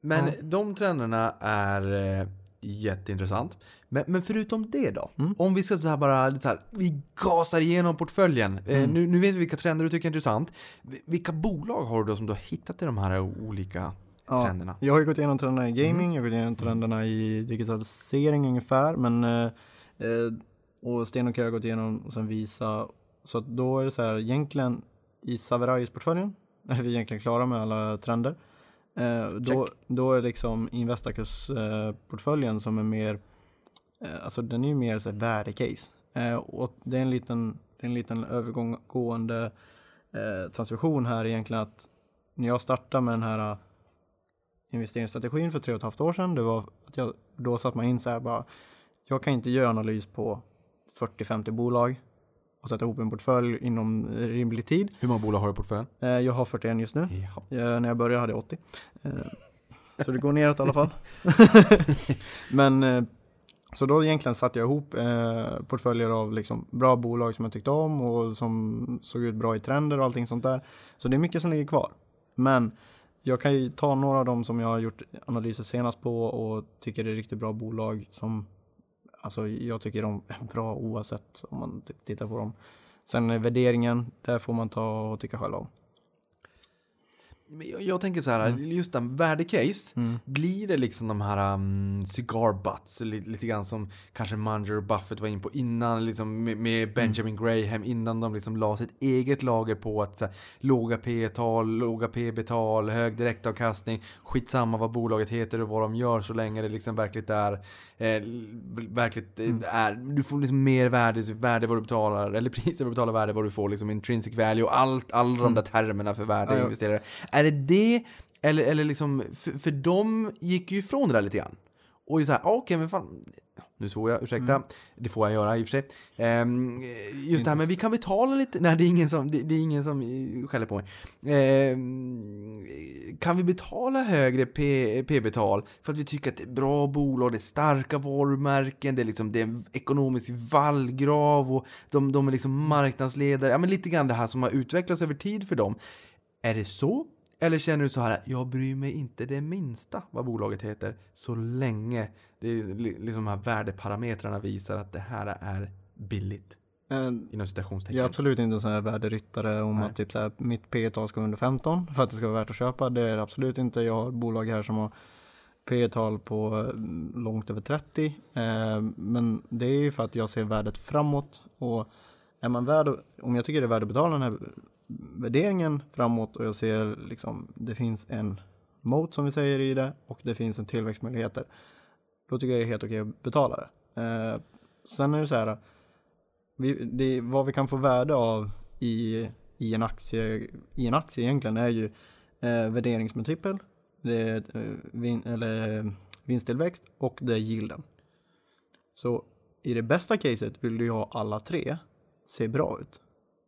S3: Men
S4: Ja.
S3: de trenderna är eh, jätteintressant. Men, men förutom det då?
S4: Mm.
S3: Om vi ska så här bara, lite så här, vi gasar igenom portföljen. Eh,
S4: Mm.
S3: nu, nu vet vi vilka trender du tycker är intressant. Vi- Vilka bolag har du då som du har hittat i de här olika
S4: Ja,
S3: trenderna?
S4: Jag har ju gått igenom trenderna i gaming, jag har gått igenom trenderna i digitalisering ungefär, men eh, eh, och Sten och Kö har gått igenom och sen Visa. Så att då är det så här, egentligen i Saverais-portföljen är vi egentligen klara med alla trender. Eh, då, då är liksom Investacus-portföljen som är mer, eh, alltså den är ju mer så här värdecase. Eh, och det är en liten, en liten övergående eh, transaktion här egentligen att när jag startade med den här eh, investeringsstrategin för tre och ett halvt år sedan, det var att jag, då satt man in så här bara, jag kan inte göra analys på 40-50 bolag och sätta ihop en portfölj inom rimlig tid.
S3: Hur många bolag har du i portföljen?
S4: Eh, jag har 41 just nu.
S3: Ja.
S4: Eh, när jag började hade jag 80. Eh, så det går neråt i alla fall. Men så då egentligen satte jag ihop portföljer av liksom bra bolag som jag tyckte om och som såg ut bra i trender och allting sånt där. Så det är mycket som ligger kvar. Men jag kan ju ta några av dem som jag har gjort analyser senast på och tycker det är riktigt bra bolag som Alltså jag tycker de är bra oavsett om man typ tittar på dem. Sen är värderingen, där får man ta och tycka själv om.
S3: Men jag, jag tänker så här,
S4: Mm.
S3: just en värdecase, blir det liksom de här um, cigar butts, lite, lite grann som kanske Munger och Buffett var in på innan, liksom med, med Benjamin Graham, innan de liksom la sitt eget lager på att här, låga P-tal, låga PB-tal, hög direktavkastning, skitsamma vad bolaget heter och vad de gör så länge det liksom verkligt är, eh, verkligt eh, är, du får liksom mer värde, värde vad du betalar, eller priser vad du betalar, värde vad du får, liksom intrinsic value och allt, alla de där termerna för värde
S4: Ja, ja.
S3: investerare. Är det det, eller, eller liksom, för, för de gick ju ifrån det där lite grann. Och ju såhär, ah, okej men fan, nu svor jag, ursäkta,
S4: Mm.
S3: det får jag göra i och för sig. Ehm, just det här, men vi kan betala lite, nej det är ingen som, det, det är ingen som eh, skäller på mig. Ehm, kan vi betala högre P-betal för att vi tycker att det är bra bolag, det är starka varumärken, det är liksom, det är en ekonomisk vallgrav och de, de är liksom marknadsledare, ja men lite grann det här som har utvecklats över tid för dem. Är det så? Eller känner du så här, jag bryr mig inte det minsta vad bolaget heter så länge det är li- liksom de här värdeparametrarna visar att det här är billigt inom citationstecken.
S4: Jag är absolut inte en sån här värderyttare om
S3: Nej.
S4: att typ så här, mitt P tal ska vara under 15 för att det ska vara värt att köpa. Det är det absolut inte. Jag har bolag här som har P tal på mm, långt över 30. Eh, men det är ju för att jag ser värdet framåt och är man värd, om jag tycker det är värt att betala den här värderingen framåt och jag ser liksom det finns en mot som vi säger i det och det finns en tillväxtmöjligheter. Då tycker jag det är helt okej att betala det. Eh, sen är det så här, vi, det, vad vi kan få värde av i, i, en, aktie, i en aktie egentligen är ju eh, värderingsmultipel, det är eh, vin, eller, eh, vinsttillväxt och det är yielden. Så i det bästa caset vill du ju ha alla tre se bra ut.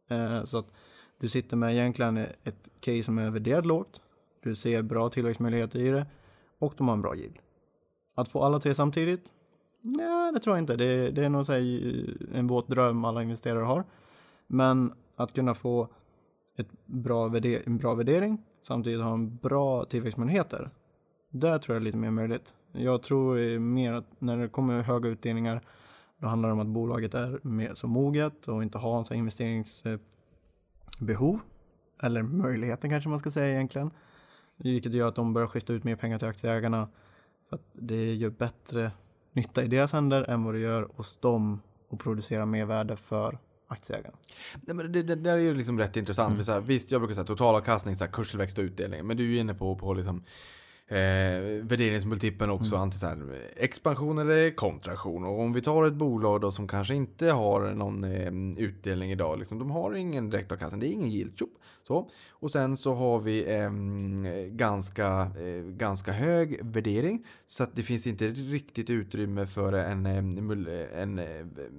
S4: Eh, så att du sitter med egentligen ett case som är värderat lågt, du ser bra tillväxtmöjligheter i det och de har en bra yield. Att få alla tre samtidigt? Nej, det tror jag inte. Det, det är nog här, en våt dröm alla investerare har. Men att kunna få ett bra värder, en bra värdering samtidigt ha en bra tillväxtmöjligheter. Där tror jag är lite mer möjligt. Jag tror mer att när det kommer höga utdelningar då handlar det om att bolaget är mer så moget och inte har en sån investeringsbehov. Eller möjligheten kanske man ska säga egentligen. Vilket gör att de börjar skifta ut mer pengar till aktieägarna. För det gör bättre nytta i deras händer än vad det gör hos dem och producera mer värde för aktieägarna.
S3: Nej, men det, det, det är ju liksom rätt intressant.
S4: Mm.
S3: För så här, visst, jag brukar säga totalavkastning, så här, kurstillväxt och utdelning. Men du är ju inne på, på liksom, eh, värderingsmultipeln också,
S4: Mm.
S3: anti, så här, expansion eller kontraktion. Och om vi tar ett bolag då som kanske inte har någon eh, utdelning idag, liksom, de har ingen direktavkastning, det är ingen yield. Så. Och sen så har vi eh, ganska, eh, ganska hög värdering, så att det finns inte riktigt utrymme för en, eh, mul- en, eh,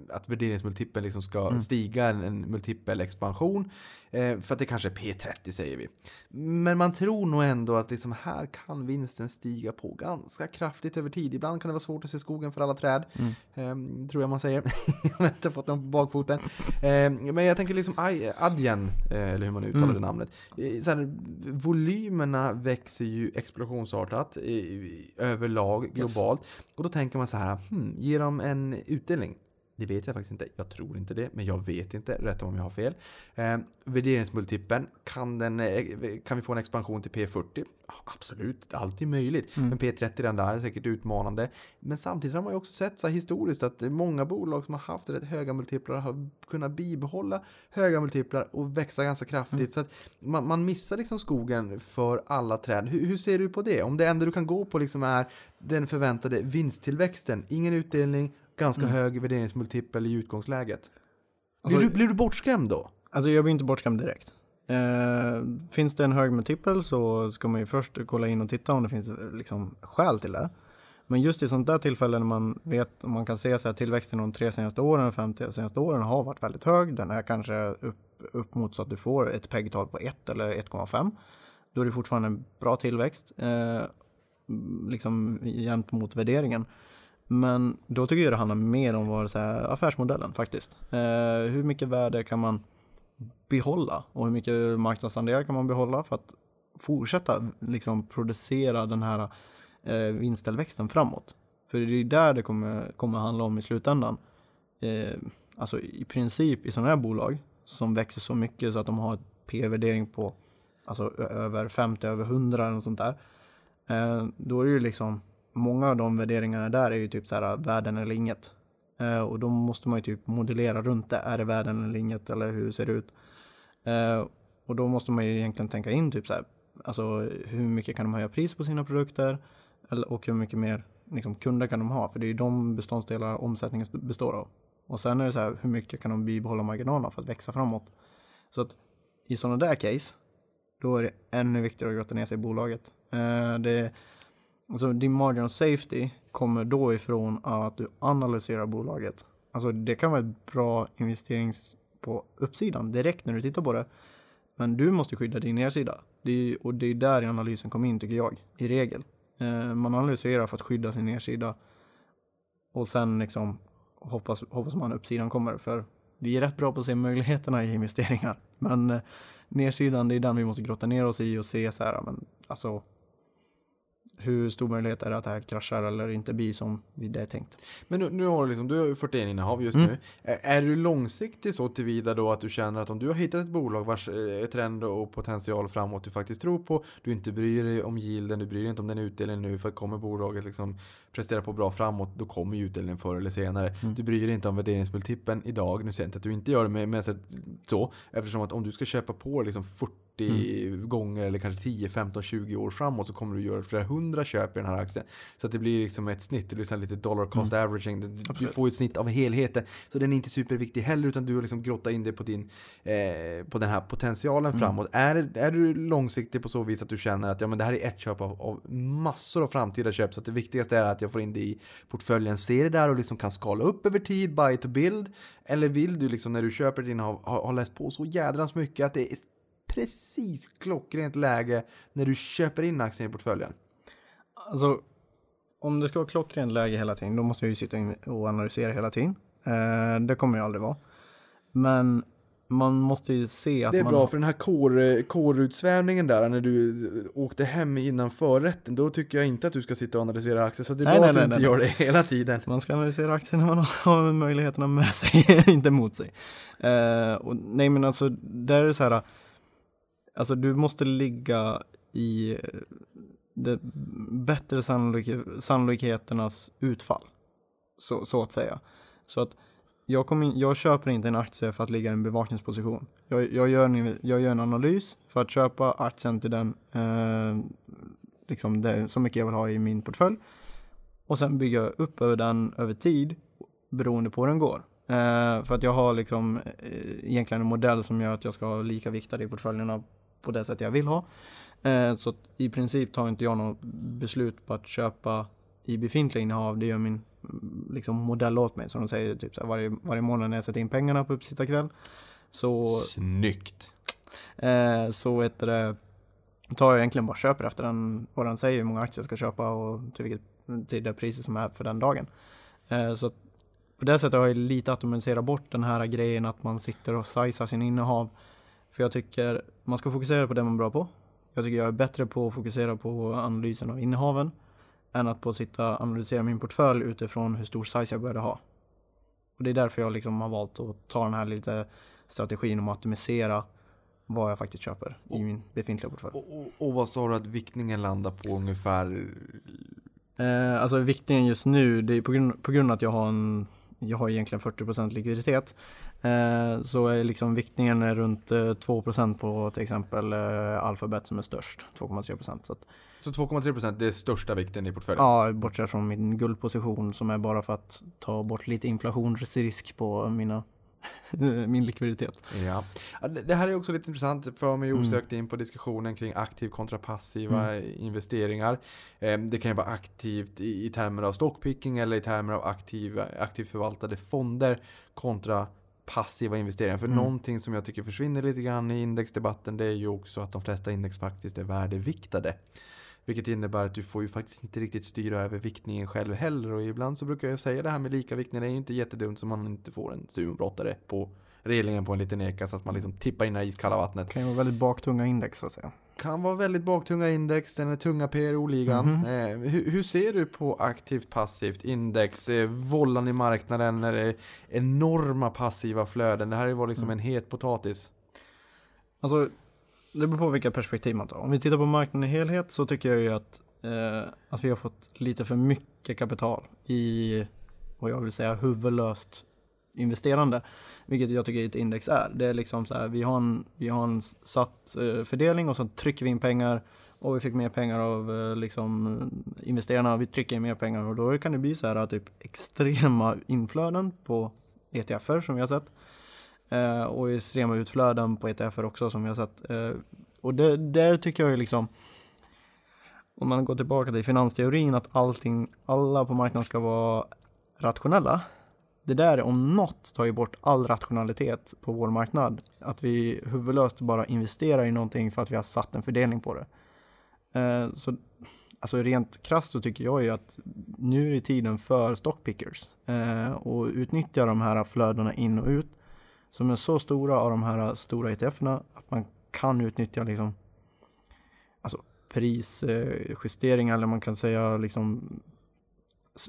S3: att värderingsmultipeln liksom ska
S4: Mm.
S3: stiga, en, en multipel expansion. Eh, för att det kanske är P30 säger vi. Men man tror nog ändå att liksom här kan vinsten stiga på ganska kraftigt över tid. Ibland kan det vara svårt att se skogen för alla träd. Eh, tror jag man säger. jag har inte fått någon på bakfoten. Eh, men jag tänker liksom Adyen, eh, eller hur man uttalar
S4: Mm.
S3: Det namnet. Så här, volymerna växer ju explosionsartat överlag globalt. Och då tänker man så här, hmm, ger de en utdelning? Det vet jag faktiskt inte. Jag tror inte det, men jag vet inte. Rätt om jag har fel. Eh, värderingsmultipeln, kan, den, eh, kan vi få en expansion till P40? Ja, Absolut, alltid möjligt.
S4: Mm.
S3: Men P30 den där är säkert utmanande. Men samtidigt har man ju också sett så här historiskt att många bolag som har haft rätt höga multiplar har kunnat bibehålla höga multiplar och växa ganska kraftigt.
S4: Mm.
S3: Så att man, man missar liksom skogen för alla träd. Hur, hur ser du på det? Om det enda du kan gå på liksom är den förväntade vinsttillväxten, ingen utdelning, ganska
S4: Mm.
S3: hög värderingsmultipel i utgångsläget.
S4: Alltså-
S3: blir, du, blir du bortskrämd då?
S4: Alltså jag blir inte bortskrämd direkt. Eh, finns det en hög multipel så ska man ju först kolla in och titta om det finns liksom skäl till det. Men just i sånt där tillfälle när man vet, om man kan se så här tillväxten de tre senaste åren, de fem senaste åren har varit väldigt hög. Den är kanske upp, upp mot så att du får ett PEG-tal på 1 eller 1,5. Då är det fortfarande en bra tillväxt, eh, liksom jämt mot värderingen. Men då tycker jag det handlar mer om vad så här, affärsmodellen faktiskt. Eh, hur mycket värde kan man behålla och hur mycket marknadsandelar kan man behålla för att fortsätta liksom producera den här eh, vinsttillväxten framåt. För det är där det kommer, kommer handla om i slutändan. Eh, alltså i princip i sådana här bolag som växer så mycket så att de har ett P-värdering på alltså över 50, över 100 eller något sånt där. Eh, då är det ju liksom många av de värderingarna där är ju typ så här världen eller inget. Eh, och då måste man ju typ modellera runt det. Är det världen eller inget eller hur ser det ut? Eh, och då måste man ju egentligen tänka in typ så här, alltså hur mycket kan de höja pris på sina produkter? Eller, och hur mycket mer liksom, kunder kan de ha? För det är ju de beståndsdelar omsättningen består av. Och sen är det så här, hur mycket kan de bibehålla marginalerna för att växa framåt? Så att i sådana där case, då är det ännu viktigare att grotta ner sig i bolaget. Eh, det, alltså din margin of safety kommer då ifrån att du analyserar bolaget. Alltså det kan vara ett bra investerings på uppsidan direkt när du tittar på det. Men du måste skydda din nedsida. Det är, och det är där analysen kommer in tycker jag, i regel. Eh, man analyserar för att skydda sin nedsida och sen liksom hoppas, hoppas man uppsidan kommer. För vi är rätt bra på att se möjligheterna i investeringar. Men eh, nedsidan, det är den vi måste grotta ner oss i och se så här, men alltså hur stor möjlighet är det att det här kraschar eller inte blir som det är tänkt.
S3: Men nu, nu har du liksom, du har ju 41 innehav just
S4: Mm.
S3: nu. Är, är du långsiktig så tillvida då att du känner att om du har hittat ett bolag vars eh, trend och potential framåt du faktiskt tror på, du inte bryr dig om yielden, du bryr dig inte om den utdelningen nu för att kommer bolaget liksom prestera på bra framåt, då kommer ju utdelningen förr eller senare.
S4: Mm.
S3: Du bryr dig inte om värderingsmultipeln idag, nu säger jag inte att du inte gör det med, med så, eftersom att om du ska köpa på liksom 40
S4: Mm.
S3: gånger eller kanske 10, 15, 20 år framåt så kommer du göra flera hundra köp i den här aktien. Så att det blir liksom ett snitt, det blir lite dollar cost averaging. Du- Du
S4: Mm.
S3: Får ett snitt av helheten. Så den är inte superviktig heller utan du har liksom grottat in dig på, din, eh, på den här potentialen
S4: Mm.
S3: framåt. Är, är du långsiktig på så vis att du känner att ja, men det här är ett köp av, av massor av framtida köp så att det viktigaste är att att jag får in det i portföljen, ser det där och liksom kan skala upp över tid, buy to build. Eller vill du liksom när du köper din innehav ha, ha läst på så jädrans mycket att det är precis klockrent läge när du köper in aktien i portföljen.
S4: Alltså, om det ska vara klockrent läge hela tiden, då måste jag ju sitta och analysera hela tiden. Eh, det kommer jag aldrig vara. Men man måste ju se att
S3: Det är
S4: man...
S3: bra för den här kår, kårutsvävningen där när du åkte hem innan förrätten. Då tycker jag inte att du ska sitta och analysera aktier. Så det är
S4: Nej,
S3: bra
S4: nej,
S3: att du
S4: nej,
S3: inte gör det hela tiden.
S4: Man ska analysera aktier när man har möjligheterna med sig, inte mot sig. Eh, och nej men alltså, där är det så här, alltså du måste ligga i eh, det bättre sannolik sannolikheternas utfall. Så, så att säga. Så att jag, kommer in, jag köper inte en aktie för att ligga i en bevakningsposition. Jag, jag, gör, en, jag gör en analys för att köpa aktien till den, eh, liksom det, så mycket jag vill ha i min portfölj och sen bygger jag upp över den över tid beroende på hur den går. Eh, för att jag har liksom eh, egentligen en modell som gör att jag ska ha lika viktade i portföljerna på det sätt jag vill ha. Eh, så i princip tar inte jag något beslut på att köpa i befintliga innehav. Det gör min liksom, modell åt mig. Som de säger typ så här, varje, varje månad när jag sätter in pengarna på uppsittarkväll. Så
S3: Snyggt.
S4: Eh, så heter det, tar jag egentligen bara köper efter den, vad den säger hur många aktier jag ska köpa och till, vilket, till det priset som är för den dagen. Eh, så på det sättet har jag lite automatiserat bort den här grejen att man sitter och sizar sin innehav. För jag tycker man ska fokusera på det man är bra på. Jag tycker jag är bättre på att fokusera på analysen av innehaven än att på att sitta och analysera min portfölj utifrån hur stor size jag började ha. Och det är därför jag liksom har valt att ta den här lite strategin om att atomisera vad jag faktiskt köper i min befintliga portfölj.
S3: Och, och, och vad sa du att viktningen landar på ungefär?
S4: Eh, alltså viktningen just nu, det är på grund, på grund av att jag har en, jag har egentligen 40% likviditet. Eh, så är liksom viktningen är runt eh, 2% på till exempel eh, Alphabet som är störst, 2,3%. Så att,
S3: Så 2,3% det är största vikten i portföljen?
S4: ja, bortsett från min guldposition som är bara för att ta bort lite inflationsrisk på mina, min likviditet.
S3: Ja. Det här är också lite intressant för mig
S4: Mm.
S3: osökt in på diskussionen kring aktiv kontra passiva investeringar. Eh, Det kan ju vara aktivt i, termer av stockpicking eller i termer av aktiva, aktivt förvaltade fonder kontra passiva investeringar. För
S4: Mm.
S3: någonting som jag tycker försvinner lite grann i indexdebatten det är ju också att de flesta index faktiskt är värdeviktade. Vilket innebär att du får ju faktiskt inte riktigt styra över viktningen själv heller. Och ibland så brukar jag säga det här med lika viktning. Det är ju inte jättedumt så man inte får en sumombrottare på relingen på en liten eka så att man liksom tippar in i det iskalla vattnet.
S4: Det kan ju vara väldigt baktunga index så att säga.
S3: Kan vara väldigt baktunga index, den är tunga PRO-ligan.
S4: Mhm.
S3: Eh, hur, hur ser du på aktivt passivt index? Eh, vållan i marknaden, är det enorma passiva flöden? Det här varit liksom
S4: Mm.
S3: en het potatis.
S4: Alltså, det beror på vilka perspektiv man tar. Om vi tittar på marknaden i helhet så tycker jag ju att, eh, att vi har fått lite för mycket kapital i vad jag vill säga huvudlöst investerande. Vilket jag tycker ett index är. Det är liksom så här, vi har en, vi har en satt eh, fördelning och så trycker vi in pengar och vi fick mer pengar av eh, liksom investerarna. Vi trycker in mer pengar och då kan det bli så här typ extrema inflöden på ETFer som vi har sett. Eh, och extrema utflöden på ETFer också som vi har sett. Eh, och det, där tycker jag ju liksom, om man går tillbaka till finansteorin, att allting, alla på marknaden ska vara rationella. Det där om något tar ju bort all rationalitet på vår marknad. Att vi huvudlöst bara investerar i någonting för att vi har satt en fördelning på det. Eh, så alltså rent krasst så tycker jag ju att nu är tiden för stockpickers. Eh, och utnyttja de här flödena in och ut som är så stora av de här äh, stora ETFerna att man kan utnyttja liksom Alltså prisjusteringar äh, eller man kan säga liksom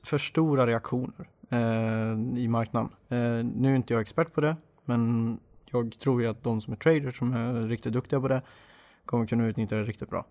S4: för stora reaktioner eh, i marknaden. Eh, nu är inte jag expert på det, men jag tror ju att de som är traders som är riktigt duktiga på det kommer kunna utnyttja det riktigt bra.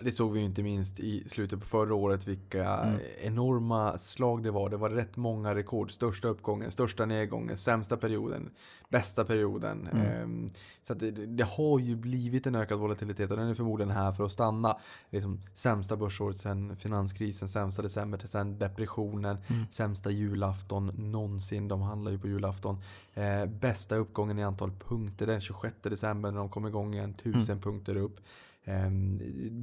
S3: Det såg vi ju inte minst i slutet på förra året vilka
S4: Mm.
S3: enorma slag det var. Det var rätt många rekord. Största uppgången, största nedgången, sämsta perioden, bästa perioden.
S4: Mm.
S3: Ehm, så det, det har ju blivit en ökad volatilitet och den är förmodligen här för att stanna. Liksom, sämsta börsåret sedan finanskrisen, sämsta december sedan depressionen,
S4: Mm.
S3: sämsta julafton någonsin. De handlar ju på julafton. Eh, bästa uppgången i antal punkter den 26 december när de kom igång igen, 1000
S4: Mm.
S3: punkter upp. Ehm,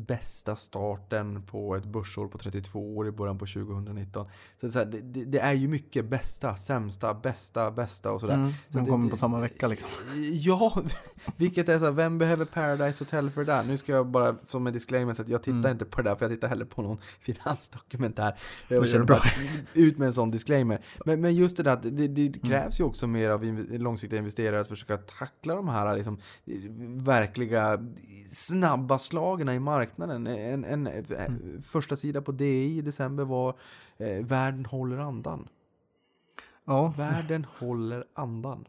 S3: bästa starten på ett börsår på 32 år i början på 2019. Så, så här, det, det, är ju mycket bästa, sämsta, bästa, bästa och sådär.
S4: Mm,
S3: Så
S4: de kommer
S3: det-
S4: på samma vecka liksom.
S3: Ja, vilket är så här, vem behöver Paradise Hotel för det där? Nu ska jag bara som en disclaimer säga att jag tittar
S4: Mm.
S3: inte på det där för jag tittar heller på någon finansdokumentär. Jag känner bara ut med en sån disclaimer. Men, men just det där att det,
S4: Mm.
S3: det krävs ju också mer av inv- långsiktiga investerare att försöka tackla de här liksom, verkliga snabba slagen i marknaden. En, en,
S4: Mm.
S3: första sida på DI i december var eh, Världen håller andan.
S4: Ja,
S3: Världen håller andan.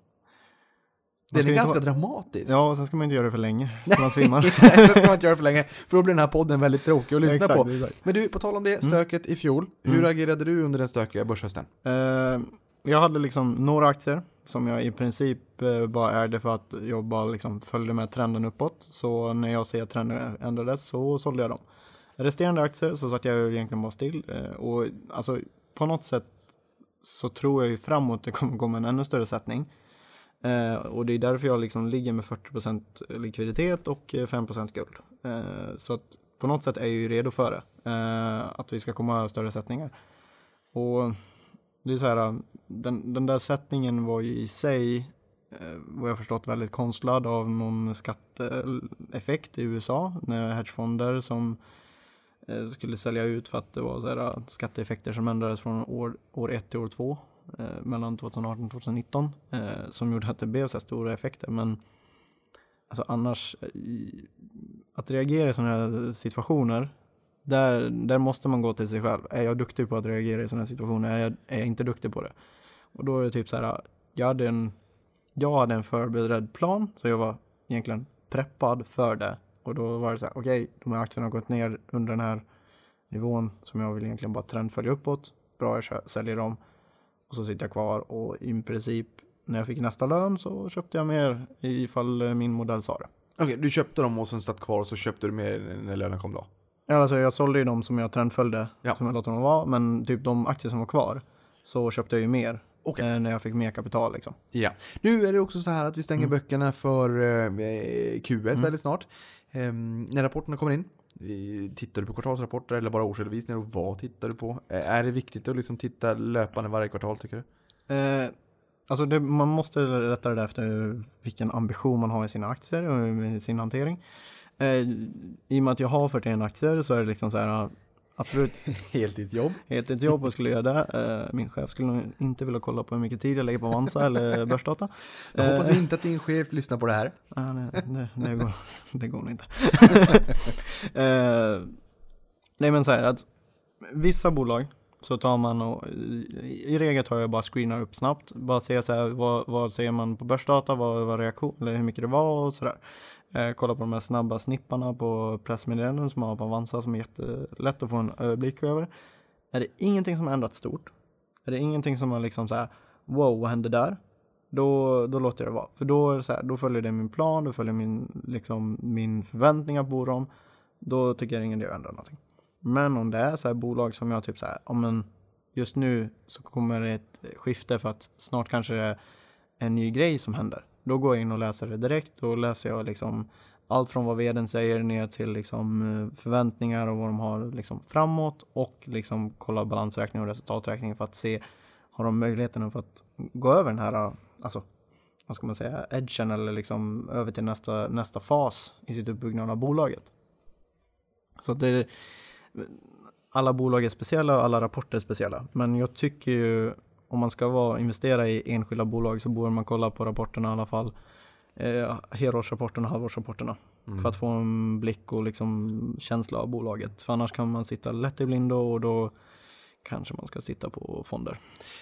S3: Den är ganska
S4: vara-
S3: dramatisk.
S4: ja, och sen ska man inte göra det för länge, så man svimmar.
S3: Nej, det ska man inte göra för länge. För då blir den här podden väldigt tråkig att lyssna
S4: Exakt,
S3: på.
S4: exakt.
S3: Men du, på tal om det, stöket i fjol. Hur
S4: Mm.
S3: agerade du under den stökiga börshösten?
S4: Eh, jag hade liksom några aktier som jag i princip eh, bara ägde för att jag bara liksom följde med trenden uppåt. Så när jag ser att trenden ändrades så sålde jag dem. Resterande aktier så satt jag egentligen bara still. Eh, och alltså på något sätt så tror jag ju framåt det kommer komma en ännu större sättning. Eh, och det är därför jag liksom ligger med 40% likviditet och eh, 5% guld. Eh, så att på något sätt är jag ju redo för det. Eh, att vi ska komma större sättningar. Och det är så här, um, den, den där sättningen var ju i sig, eh, vad jag förstått, väldigt konstlad av någon skatteeffekt i USA. När hedgefonder som eh, skulle sälja ut för att det var så här, uh, skatteeffekter som ändrades från år, år ett till år två eh, mellan 2018 och 2019 eh, som gjorde att det blev så här stora effekter. Men alltså annars, eh, i, att reagera i sådana här situationer där, där måste man gå till sig själv. Är jag duktig på att reagera i sådana situationer? Är jag, är jag inte duktig på det? Och då är det typ så här, jag hade en, jag hade en förberedd plan, så jag var egentligen preppad för det. Och då var det så här, okej, de här aktierna har gått ner under den här nivån som jag vill egentligen bara trendfölja uppåt. Bra, jag säljer dem. Och så sitter jag kvar och i princip när jag fick nästa lön så köpte jag mer ifall min modell sa det.
S3: Okej, du köpte dem och sen satt kvar och så köpte du mer när lönen kom då?
S4: Ja, alltså jag sålde ju de som jag trendföljde,
S3: Ja.
S4: som jag låter dem vara, men typ de aktier som var kvar så köpte jag ju mer
S3: Okej.
S4: eh, när jag fick mer kapital liksom.
S3: Ja. Nu är det också så här att vi stänger
S4: Mm.
S3: böckerna för eh, Q1
S4: Mm.
S3: väldigt snart. Ehm, när rapporterna kommer in, tittar du på kvartalsrapporter eller bara årsredovisningar och vad tittar du på? Är det viktigt att liksom titta löpande varje kvartal tycker du?
S4: Eh, alltså det, man måste rätta det efter vilken ambition man har i sina aktier och i sin hantering. Eh, I och med att jag har 41 aktier så är det liksom så här, absolut
S3: Heltidsjobb.
S4: heltidsjobb och skulle göra det. Eh, min chef skulle nog inte vilja kolla på hur mycket tid jag lägger på Avanza eller Börsdata.
S3: Jag hoppas
S4: Eh,
S3: vi inte att din chef lyssnar på det här.
S4: Ja, det, det, det, går, det går nog inte. nej men så här att vissa bolag så tar man och i, i regel tar jag bara screenar upp snabbt. Bara se så här, vad, vad ser man på börsdata, vad var reaktion, eller hur mycket det var och sådär. Eh, kolla på de här snabba snipparna på pressmeddelanden som man har på Avanza som är jättelätt att få en överblick över. Är det ingenting som har ändrats stort, är det ingenting som har liksom så här, wow, vad hände där? Då, då låter jag det vara. För då, är det så här, då följer det min plan, då följer min, liksom, min förväntningar på dem. Då tycker jag ingen idé att ändra någonting. Men om det är så här bolag som jag typ så här, om en, just nu så kommer det ett skifte för att snart kanske det är en ny grej som händer. Då går jag in och läser det direkt. Då läser jag liksom allt från vad vdn säger ner till liksom eh, förväntningar och vad de har liksom framåt och liksom kolla balansräkning och resultaträkning för att se har de möjligheten för att gå över den här, alltså vad ska man säga, edgen eller liksom över till nästa, nästa fas i sitt uppbyggnad av bolaget. Så det är, alla bolag är speciella och alla rapporter är speciella. Men jag tycker ju om man ska vara, investera i enskilda bolag så borde man kolla på rapporterna i alla fall. Eh, helårsrapporterna och halvårsrapporterna. för att få en blick och liksom känsla av bolaget. För annars kan man sitta lätt i blindo och då kanske man ska sitta på fonder.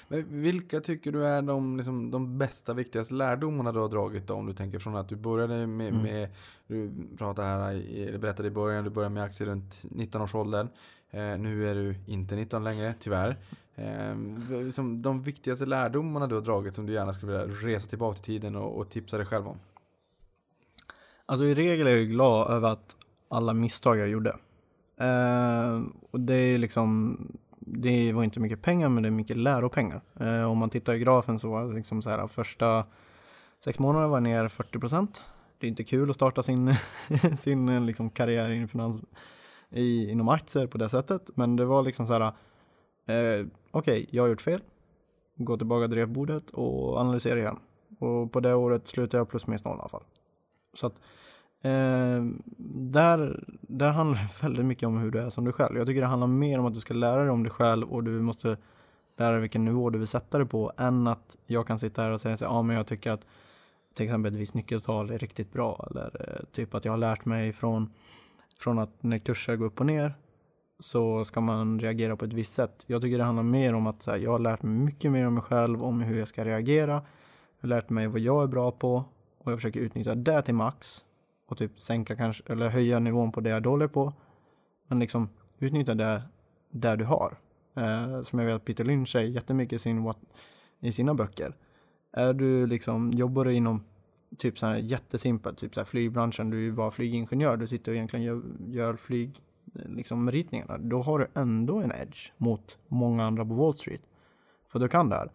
S3: Men vilka tycker du är de, liksom, de bästa, viktigaste lärdomarna du har dragit då? Om du tänker från att du började med,
S4: Mm.
S3: med du pratade här, i- berättade i början, du började med aktier runt 19-årsåldern. Eh, nu är du inte 19 längre, tyvärr. Eh, som liksom de viktigaste lärdomarna du har dragit som du gärna skulle vilja resa tillbaka till tiden och, och tipsa dig själv om?
S4: Alltså i regel är jag glad över att alla misstag jag gjorde. Eh, och det är liksom, det var inte mycket pengar men det är mycket läropengar. Eh, om man tittar i grafen så var det liksom så här första sex månader var jag ner 40 procent. Det är inte kul att starta sin, sin liksom karriär in finans, i, inom aktier på det sättet. Men det var liksom så här, eh, okej, jag har gjort fel. Gå tillbaka till repbordet och analysera igen. Och på det året slutar jag plus minus noll i alla fall. Så att eh, där, där handlar det väldigt mycket om hur du är som du själv. Jag tycker det handlar mer om att du ska lära dig om dig själv och du måste lära dig vilken nivå du vill sätta dig på än att jag kan sitta här och säga så ja men jag tycker att till exempel ett visst nyckeltal är riktigt bra eller eh, typ att jag har lärt mig från, från att när kurser går upp och ner så ska man reagera på ett visst sätt. Jag tycker det handlar mer om att så här, jag har lärt mig mycket mer om mig själv, om hur jag ska reagera. Jag har lärt mig vad jag är bra på och jag försöker utnyttja det till max och typ sänka kanske eller höja nivån på det jag är dålig på. Men liksom utnyttja det där du har. Eh, som jag vet att Peter Lynch säger jättemycket i, sin, what- i sina böcker. Är du liksom, jobbar du inom typ så här jättesimpelt, typ så här flygbranschen, du är ju bara flygingenjör, du sitter och egentligen gör, gör flyg, Eh, liksom ritningarna, då har du ändå en edge mot många andra på Wall Street. För du kan det här.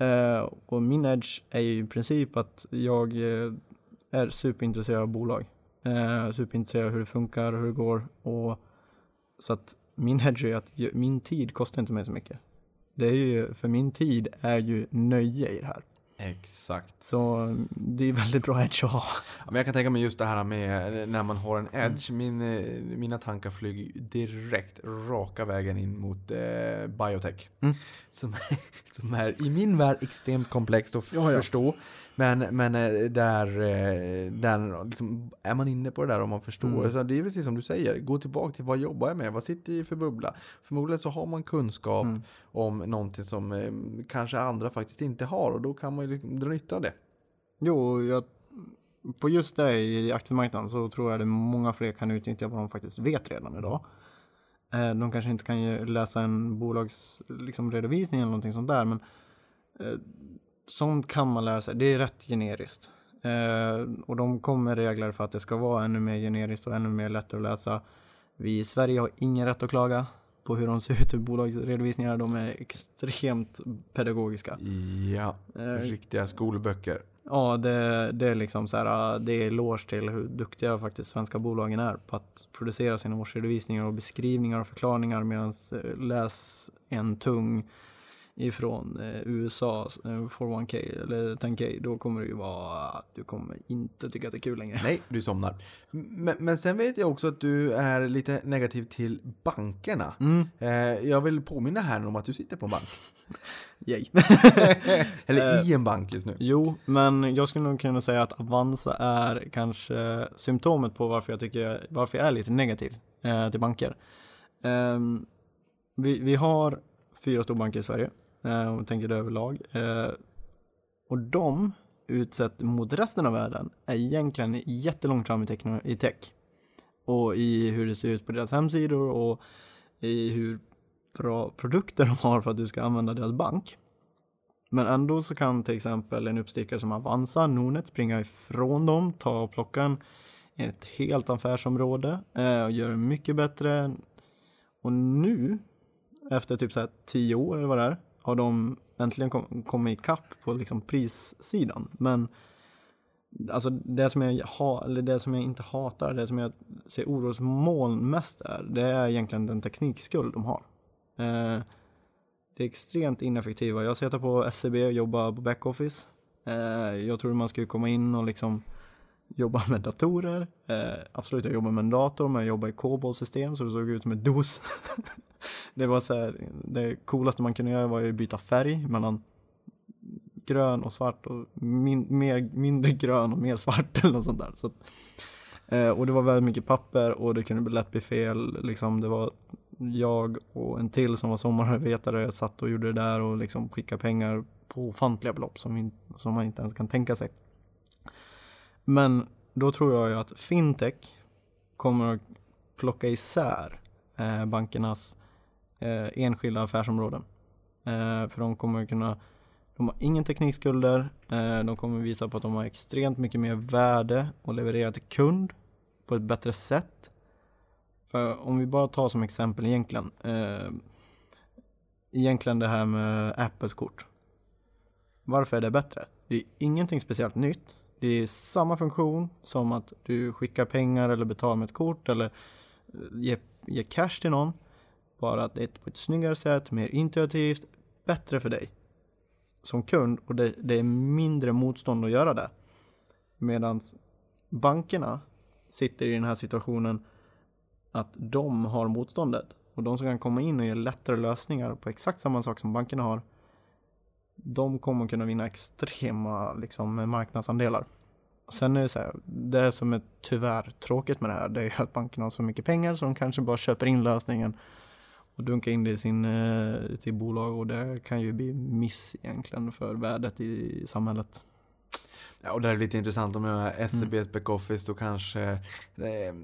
S4: Uh, och min edge är ju i princip att jag uh, är superintresserad av bolag. Uh, superintresserad av hur det funkar, hur det går och så att min edge är att min tid kostar inte mig så mycket. Det är ju, för min tid är ju nöje i det här.
S3: Exakt.
S4: Så det är väldigt bra edge att ha.
S3: Ja, men jag kan tänka mig just det här med eh, när man har en edge. Min, eh, mina tankar flyger direkt raka vägen in mot eh, biotech.
S4: Mm.
S3: Som, som är i min värld extremt komplext att
S4: Ja, ja.
S3: förstå. Men, men eh, där, eh, där liksom, är man inne på det där om man förstår.
S4: Mm.
S3: Så det är precis som du säger. Gå tillbaka till vad jobbar jag med? Vad sitter jag i för bubbla? Förmodligen så har man kunskap
S4: Mm.
S3: om någonting som eh, kanske andra faktiskt inte har. Och då kan man ju liksom dra nytta av det.
S4: Jo, jag, på just det i aktiemarknaden så tror jag det många fler kan utnyttja vad de faktiskt vet redan idag. De kanske inte kan läsa en bolags liksom, eller någonting sånt där, men sånt kan man lära sig. Det är rätt generiskt. Eh, och de kommer regler för att det ska vara ännu mer generiskt och ännu mer lättare att läsa. Vi i Sverige har ingen rätt att klaga på hur de ser ut i bolagsredovisningar. De är extremt pedagogiska.
S3: Ja,
S4: Eh,
S3: riktiga skolböcker.
S4: Ja, det, det är liksom så här, det är eloge till hur duktiga faktiskt svenska bolagen är på att producera sina årsredovisningar och beskrivningar och förklaringar medan läs en tung ifrån eh, USA, eh, 401k eller 10k, då kommer det ju vara, du kommer inte tycka att det är kul längre.
S3: Nej, du somnar. Men, men sen vet jag också att du är lite negativ till bankerna.
S4: Mm,
S3: Eh, jag vill påminna här om att du sitter på en bank.
S4: yay.
S3: Eller i en bank just nu.
S4: Jo, men jag skulle nog kunna säga att Avanza är kanske symptomet på varför jag tycker, varför jag är lite negativ eh, till banker. Ehm, vi, vi har fyra storbanker i Sverige, eh, om vi tänker det överlag. Eh, och de, utsett mot resten av världen, är egentligen jättelångt fram i, i tech. Och i hur det ser ut på deras hemsidor och i hur bra produkter de har för att du ska använda deras bank. Men ändå så kan till exempel en uppstickare som Avanza, Nordnet, springa ifrån dem, ta och plocka en, ett helt affärsområde eh, och göra det mycket bättre. Och nu, efter typ så här tio år eller vad det är, har de äntligen kom, kommit ikapp på liksom prissidan. Men alltså det som, jag ha, eller det som jag inte hatar, det som jag ser orosmoln mest är, det är egentligen den teknikskuld de har. Eh, det är extremt ineffektiva. Jag sitter på SCB och jobbar på backoffice. Eh, jag tror man skulle komma in och liksom jobba med datorer. Eh, absolut, jag jobbar med en dator, men jag jobbar i COBOL-system så det såg ut som ett DOS. det var så här, det coolaste man kunde göra var ju att byta färg mellan grön och svart och min, mer, mindre grön och mer svart eller något sånt där. Så att, Eh, och det var väldigt mycket papper och det kunde lätt bli fel. Liksom, det var jag och en till som var sommararbetare satt och gjorde det där och liksom skickade pengar på ofantliga belopp som, som man inte ens kan tänka sig. Men då tror jag ju att fintech kommer att plocka isär eh, bankernas eh, enskilda affärsområden. Eh, för de kommer kunna, de har ingen teknikskulder, eh, de kommer visa på att de har extremt mycket mer värde och leverera till kund på ett bättre sätt. För om vi bara tar som exempel egentligen, eh, egentligen det här med Apples kort. Varför är det bättre? Det är ingenting speciellt nytt. Det är samma funktion som att du skickar pengar eller betalar med ett kort eller eh, ger, ger cash till någon. Bara att det är på ett snyggare sätt, mer intuitivt, bättre för dig som kund och det, det är mindre motstånd att göra det. Medan bankerna sitter i den här situationen att de har motståndet och de som kan komma in och ge lättare lösningar på exakt samma sak som bankerna har de kommer kunna vinna extrema liksom, marknadsandelar. Sen är det så här, det som är tyvärr tråkigt med det här, det är att bankerna har så mycket pengar så de kanske bara köper in lösningen och dunkar in det i sin, eh, sitt bolag och det kan ju bli miss egentligen för värdet i samhället.
S3: Ja, och det är lite intressant om jag är SEBs backoffice då kanske eh,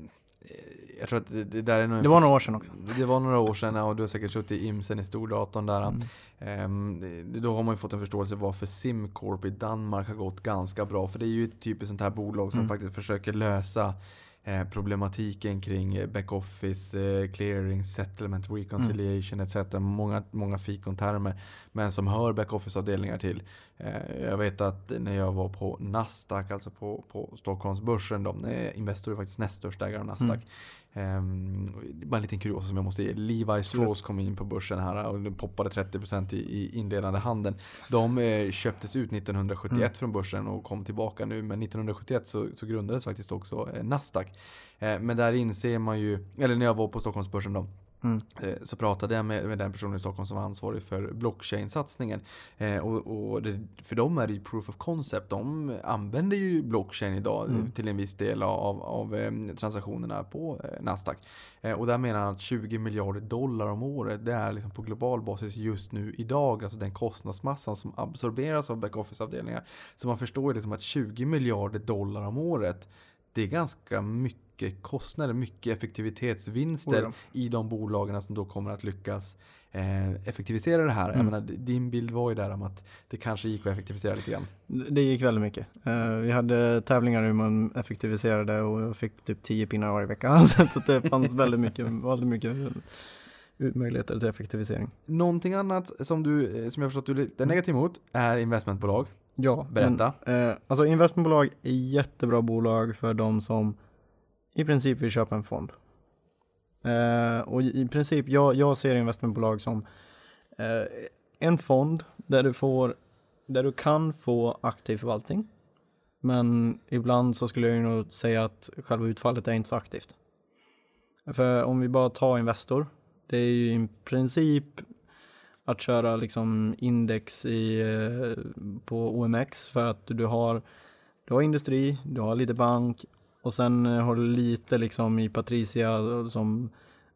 S3: jag tror att det, det där är nog
S4: Det var några år sedan också.
S3: Det var några år sedan och du har säkert suttit i IMSen i stordatorn där.
S4: Mm.
S3: Ehm, då har man ju fått en förståelse varför Simcorp i Danmark har gått ganska bra. För det är ju ett typiskt sånt här bolag som
S4: Mm.
S3: faktiskt försöker lösa problematiken kring eh, backoffice, eh, clearing, settlement, reconciliation etc. Många, många fikontermer. Men som hör backoffice-avdelningar till. Eh, jag vet att när jag var på Nasdaq, alltså på, på Stockholmsbörsen, eh, Investor är faktiskt näst största ägare av Nasdaq. Ehm, bara en liten kuriosa som jag måste ge. Levi Strauss kom in på börsen här och den poppade 30% i, i inledande handeln. De eh, köptes ut 1971
S4: Mm.
S3: från börsen och kom tillbaka nu. Men 1971 så, så grundades faktiskt också eh, Nasdaq. Eh, men där inser man ju, eller när jag var på Stockholmsbörsen då.
S4: Mm.
S3: Eh, Så pratade jag med, med den personen i Stockholm som var ansvarig för blockchain-satsningen. Eh, och och det, för dem är det ju proof of concept. De använder ju blockchain idag
S4: Mm.
S3: till en viss del av, av eh, transaktionerna på eh, Nasdaq. Eh, och där menar han att 20 miljarder dollar om året, det är liksom på global basis just nu idag, alltså den kostnadsmassan som absorberas av backoffice-avdelningar. Så man förstår ju liksom att 20 miljarder dollar om året, det är ganska mycket kostnader, mycket effektivitetsvinster
S4: Oj
S3: i de bolagen som då kommer att lyckas eh, effektivisera det här. Jag
S4: Mm.
S3: menar, din bild var ju där om att det kanske gick att effektivisera lite grann.
S4: Det gick väldigt mycket. Eh, vi hade tävlingar hur man effektiviserade och jag fick typ 10 pinnar varje vecka. Så att det fanns väldigt mycket, väldigt mycket möjligheter till effektivisering.
S3: Någonting annat som, du, eh, som jag förstått du är lite negativ mot är investmentbolag.
S4: Ja,
S3: Berätta.
S4: Men, eh, alltså investmentbolag är jättebra bolag för de som i princip vill köpa en fond. Eh, och i princip, jag, jag ser investmentbolag som eh, en fond där du får, där du kan få aktiv förvaltning. Men ibland så skulle jag nog säga att själva utfallet är inte så aktivt. För om vi bara tar Investor, det är ju i princip att köra liksom index i, eh, på OMX för att du har, du har industri, du har lite bank och sen eh, har du lite liksom i Patricia som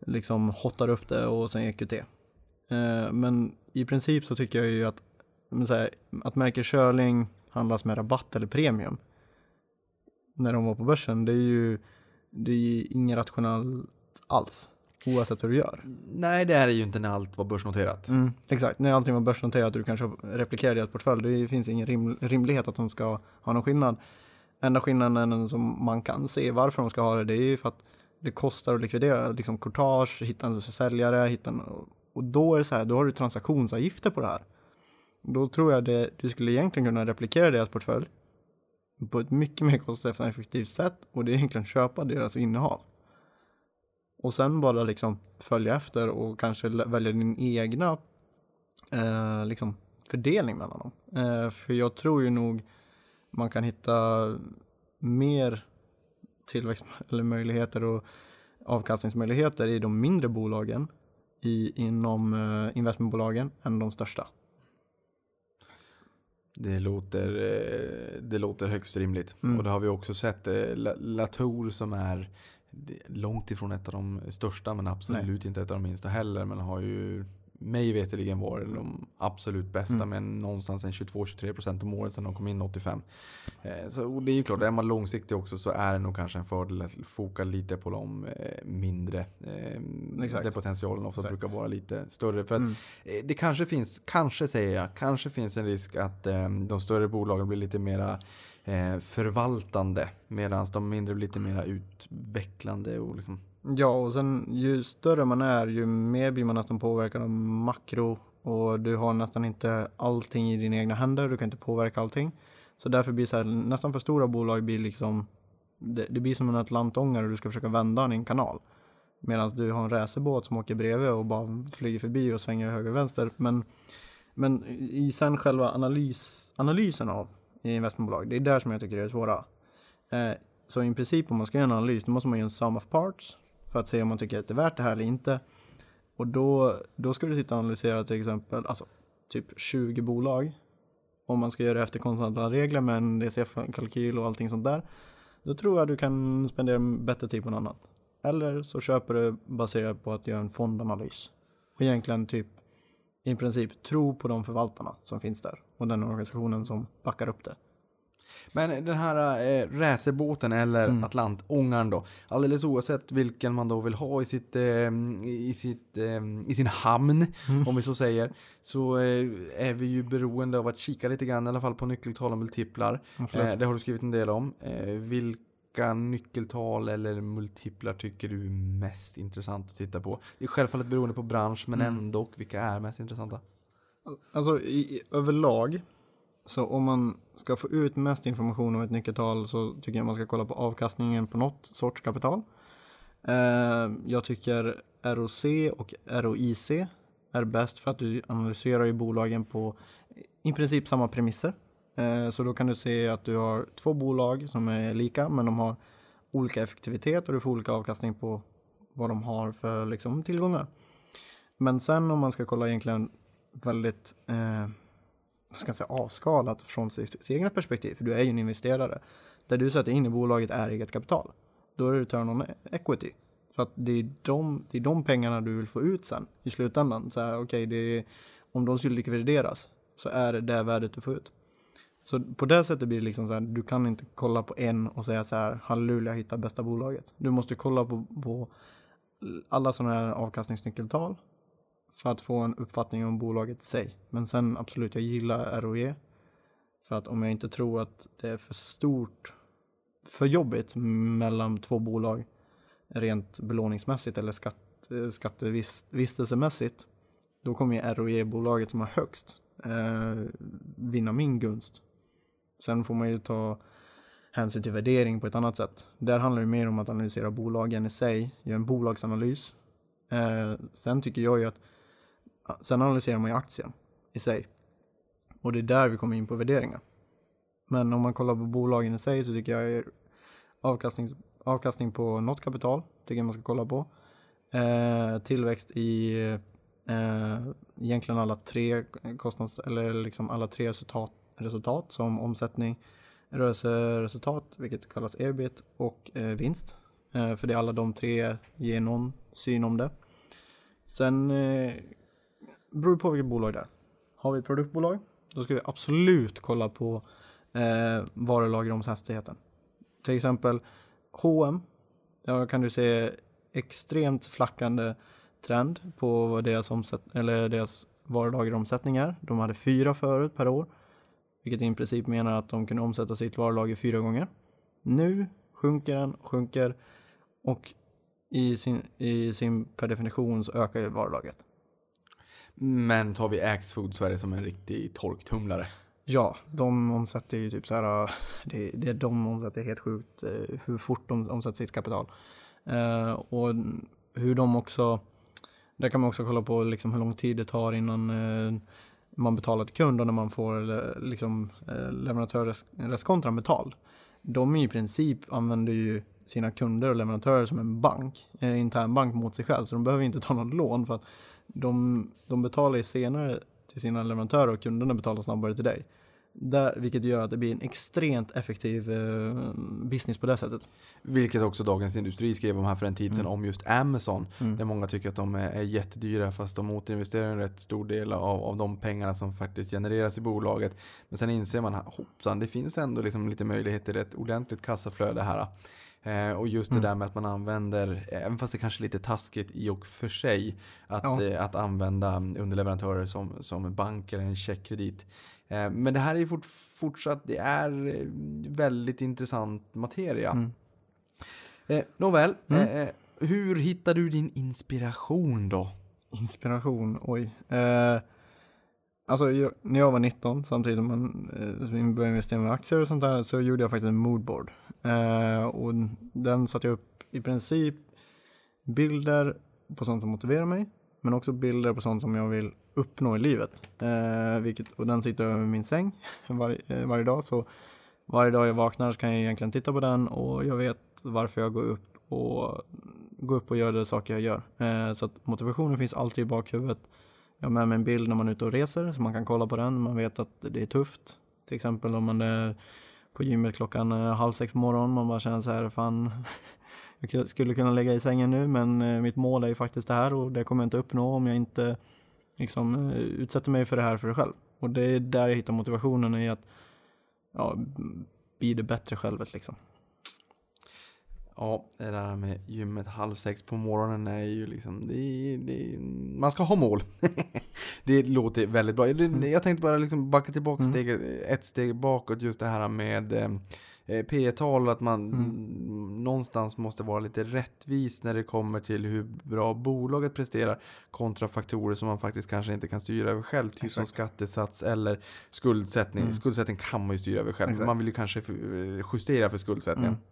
S4: liksom hottar upp det och sen EQT. Eh, Men i princip så tycker jag ju att, här, att Merker Körling handlas med rabatt eller premium när de var på börsen, det är ju det är ju inget rationellt alls oavsett hur du gör.
S3: Nej, det här är ju inte när allt var börsnoterat.
S4: Mm, exakt, när allting var börsnoterat och du kanske replikerar deras portfölj, det finns ingen rim, rimlighet att de ska ha någon skillnad. Enda skillnaden som man kan se varför de ska ha det, det är ju för att det kostar att likvidera, liksom courtage, hitta en säljare, hitta en, och då är det så här, då har du transaktionsavgifter på det här. Då tror jag det, du skulle egentligen kunna replikera deras portfölj på ett mycket mer kostnadseffektivt sätt och det är egentligen köpa deras innehav. Och sen bara liksom följa efter och kanske välja din egna eh, liksom fördelning mellan dem. Eh, för jag tror ju nog man kan hitta mer tillväxt eller möjligheter och avkastningsmöjligheter i de mindre bolagen i, inom eh, investmentbolagen än de största.
S3: Det låter, eh, det låter högst rimligt.
S4: Mm.
S3: Och det har vi också sett. eh, La- Latour som är långt ifrån ett av de största men absolut inte ett av de minsta heller. Men har ju mig veterligen varit de absolut bästa
S4: Mm.
S3: med någonstans en 22-23% om året sedan de kom in 85. Eh, så, det är ju klart, är man långsiktig också så är det nog kanske en fördel att foka lite på de eh, mindre. Eh,
S4: Exakt.
S3: där potentialen ofta
S4: Exakt.
S3: brukar vara lite större. För att
S4: Mm.
S3: Det kanske finns, kanske säger jag, kanske finns en risk att de större bolagen blir lite mera förvaltande medan de mindre blir lite mera utvecklande och liksom
S4: Ja, och sen ju större man är, ju mer blir man nästan påverkad av makro och du har nästan inte allting i dina egna händer. Du kan inte påverka allting. Så därför blir så här, nästan för stora bolag blir liksom, det, det blir som en atlantångare och du ska försöka vända den i en kanal. Medan du har en racerbåt som åker bredvid och bara flyger förbi och svänger höger och vänster. Men, men i sen själva analys, analysen av investmentbolag, det är där som jag tycker det är svåra. Eh, så i princip om man ska göra en analys, då måste man göra en sum of parts för att se om man tycker att det är värt det här eller inte. Och då, då ska du sitta och analysera till exempel, alltså typ 20 bolag. Om man ska göra det efter konstanta regler med en DCF-kalkyl och allting sånt där. Då tror jag du kan spendera bättre tid på något annat. Eller så köper du baserat på att göra en fondanalys. Och egentligen typ i princip tro på de förvaltarna som finns där och den organisationen som backar upp det.
S3: Men den här eh, racerbåten eller
S4: Mm.
S3: Atlantångaren då, alldeles oavsett vilken man då vill ha i, sitt, eh, i, sitt, eh, i sin hamn,
S4: Mm.
S3: om vi så säger, så eh, är vi ju beroende av att kika lite grann i alla fall på nyckeltal och multiplar.
S4: Absolut.
S3: Eh, det har du skrivit en del om. Eh, vilka nyckeltal eller multiplar tycker du är mest intressant att titta på? Det är självfallet beroende på bransch, men
S4: Mm.
S3: ändå, vilka är mest intressanta?
S4: Alltså i, i, överlag, så om man ska få ut mest information om ett nyckeltal så tycker jag man ska kolla på avkastningen på något sorts kapital. Eh, jag tycker ROC och ROIC är bäst för att du analyserar ju bolagen på i princip samma premisser. Eh, så då kan du se att du har två bolag som är lika men de har olika effektivitet och du får olika avkastning på vad de har för liksom, tillgångar. Men sen om man ska kolla egentligen väldigt eh, ska jag säga, avskalat från sitt, sitt egna perspektiv, för du är ju en investerare. Där du sätter in i bolaget är eget kapital. Då är det return on equity. För att det är de, det är de pengarna du vill få ut sen i slutändan. Så här, okay, det är, om de skulle likvideras så är det det värdet du får ut. Så på det sättet blir det liksom så här, du kan inte kolla på en och säga så här, halleluja, hitta bästa bolaget. Du måste kolla på, på alla sådana här avkastningsnyckeltal för att få en uppfattning om bolaget i sig. Men sen absolut, jag gillar ROE. För att om jag inte tror att det är för stort, för jobbigt mellan två bolag rent belåningsmässigt eller skatt, eh, skattevistelsemässigt, då kommer ju ROE-bolaget som har högst eh, vinna min gunst. Sen får man ju ta hänsyn till värdering på ett annat sätt. Där handlar det mer om att analysera bolagen i sig, göra en bolagsanalys. Eh, sen tycker jag ju att Sen analyserar man ju aktien i sig. Och det är där vi kommer in på värderingar. Men om man kollar på bolagen i sig så tycker jag är avkastning, avkastning på något kapital, tycker jag man ska kolla på. Eh, tillväxt i eh, egentligen alla tre kostnads, eller liksom alla tre resultat, resultat som omsättning, rörelseresultat, vilket kallas ebit och eh, vinst. Eh, för det är alla de tre ger någon syn om det. Sen eh, beror på vilket bolag det är. Har vi ett produktbolag, då ska vi absolut kolla på eh, varulageromshastigheten. Till exempel H&M, där kan du se extremt flackande trend på vad deras, omsätt eller deras varulageromsättning är. De hade fyra förut per år, vilket i princip menar att de kunde omsätta sitt varulager fyra gånger. Nu sjunker den, sjunker och i sin, i sin per definition så ökar ju varulagret.
S3: Men tar vi Axfood så är det som en riktig torktumlare.
S4: Ja, de omsätter ju typ så här, äh, det, det de omsätter helt sjukt äh, hur fort de omsätter sitt kapital. Uh, och hur de också, där kan man också kolla på liksom hur lång tid det tar innan uh, man betalar till kund och när man får liksom, uh, leverantörsreskontrakt betald. De i princip använder ju sina kunder och leverantörer som en bank, en intern bank mot sig själv, så de behöver inte ta något lån för att de, de betalar ju senare till sina leverantörer och kunderna betalar snabbare till dig. Där, vilket gör att det blir en extremt effektiv eh, business på det sättet.
S3: Vilket också Dagens Industri skrev om här för en tid sedan
S4: Mm.
S3: om just Amazon.
S4: Mm.
S3: Där många tycker att de är, är jättedyra fast de återinvesterar en rätt stor del av, av de pengarna som faktiskt genereras i bolaget. Men sen inser man, hoppsan, det finns ändå liksom lite möjlighet till ett ordentligt kassaflöde här. Eh, och just det
S4: Mm.
S3: där med att man använder, även fast det kanske är lite taskigt i och för sig, att,
S4: Ja.
S3: eh, att använda underleverantörer som, som en bank eller en checkkredit. Eh, men det här är fort, fortsatt, det är eh, väldigt intressant materia.
S4: Mm.
S3: Eh, nåväl,
S4: Mm.
S3: eh, hur hittar du din inspiration då?
S4: Inspiration, oj. Alltså jag, när jag var 19, samtidigt som man eh, började investera med aktier och sånt där, så gjorde jag faktiskt en moodboard. Eh, och den satte jag upp i princip bilder på sånt som motiverar mig, men också bilder på sånt som jag vill uppnå i livet. Eh, vilket, och den sitter över min säng var, eh, varje dag, så varje dag jag vaknar så kan jag egentligen titta på den och jag vet varför jag går upp och går upp och gör de saker jag gör. Eh, så att motivationen finns alltid i bakhuvudet. Jag har med mig en bild när man är ute och reser så man kan kolla på den. Man vet att det är tufft. Till exempel om man är på gymmet klockan eh, halv sex på morgonen. Man bara känner så här, fan, jag skulle kunna lägga i sängen nu men eh, mitt mål är ju faktiskt det här och det kommer jag inte uppnå om jag inte liksom, eh, utsätter mig för det här för det själv. Och det är där jag hittar motivationen i att ja, bli det bättre självet liksom.
S3: Ja, det där med gymmet halv sex på morgonen är ju liksom, det, det, man ska ha mål. det låter väldigt bra. Det- Jag tänkte bara liksom backa tillbaka
S4: Mm.
S3: steg, ett steg bakåt, just det här med eh, P tal att man
S4: Mm.
S3: någonstans måste vara lite rättvis när det kommer till hur bra bolaget presterar kontra faktorer som man faktiskt kanske inte kan styra över själv, typ som skattesats eller skuldsättning.
S4: Mm.
S3: Skuldsättning kan man ju styra över själv,
S4: Exakt.
S3: man vill ju kanske justera för skuldsättningen.
S4: Mm.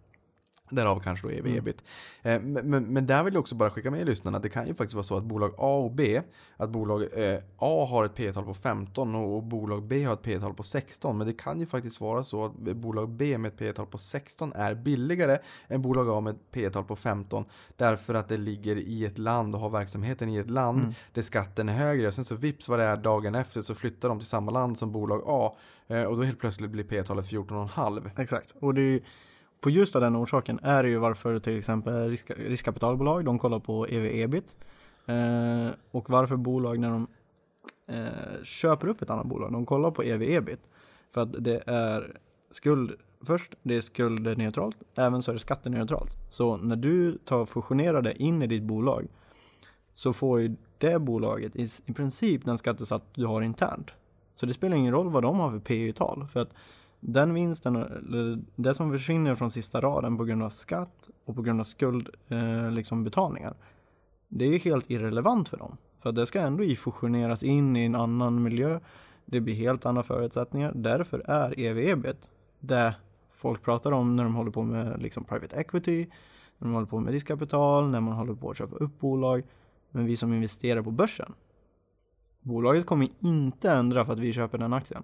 S3: Därav kanske då ev
S4: Mm.
S3: ebit. Eh, men, men, där vill jag också bara skicka med lyssnarna att det kan ju faktiskt vara så att bolag A och B, att bolag eh, A har ett P-tal på 15 och, och bolag B har ett P-tal på 16. Men det kan ju faktiskt vara så att bolag B med ett P-tal på 16 är billigare än bolag A med ett P-tal på 15. Därför att det ligger i ett land och har verksamheten i ett land
S4: Mm.
S3: där skatten är högre. Sen så vips vad det är dagen efter så flyttar de till samma land som bolag A. Eh, och då helt plötsligt blir P-talet 14,5.
S4: Exakt. Och det är på just av den orsaken är det ju varför till exempel risk, riskkapitalbolag, de kollar på ev-ebit. Eh, och varför bolag när de eh, köper upp ett annat bolag, de kollar på ev-ebit. För att det är skuld, först det är skuldneutralt, även så är det skatteneutralt. Så när du tar fusionerade fusionerar det in i ditt bolag så får ju det bolaget i, i princip den skattesats du har internt. Så det spelar ingen roll vad de har för PE-tal. För att den vinsten, eller det som försvinner från sista raden på grund av skatt och på grund av skuldbetalningar, eh, liksom betalningar, det är helt irrelevant för dem. För det ska ändå fusioneras in i en annan miljö. Det blir helt andra förutsättningar. Därför är EV-EBIT det folk pratar om när de håller på med liksom private equity, när de håller på med riskkapital, när man håller på att köpa upp bolag. Men vi som investerar på börsen, bolaget kommer inte ändra för att vi köper den aktien.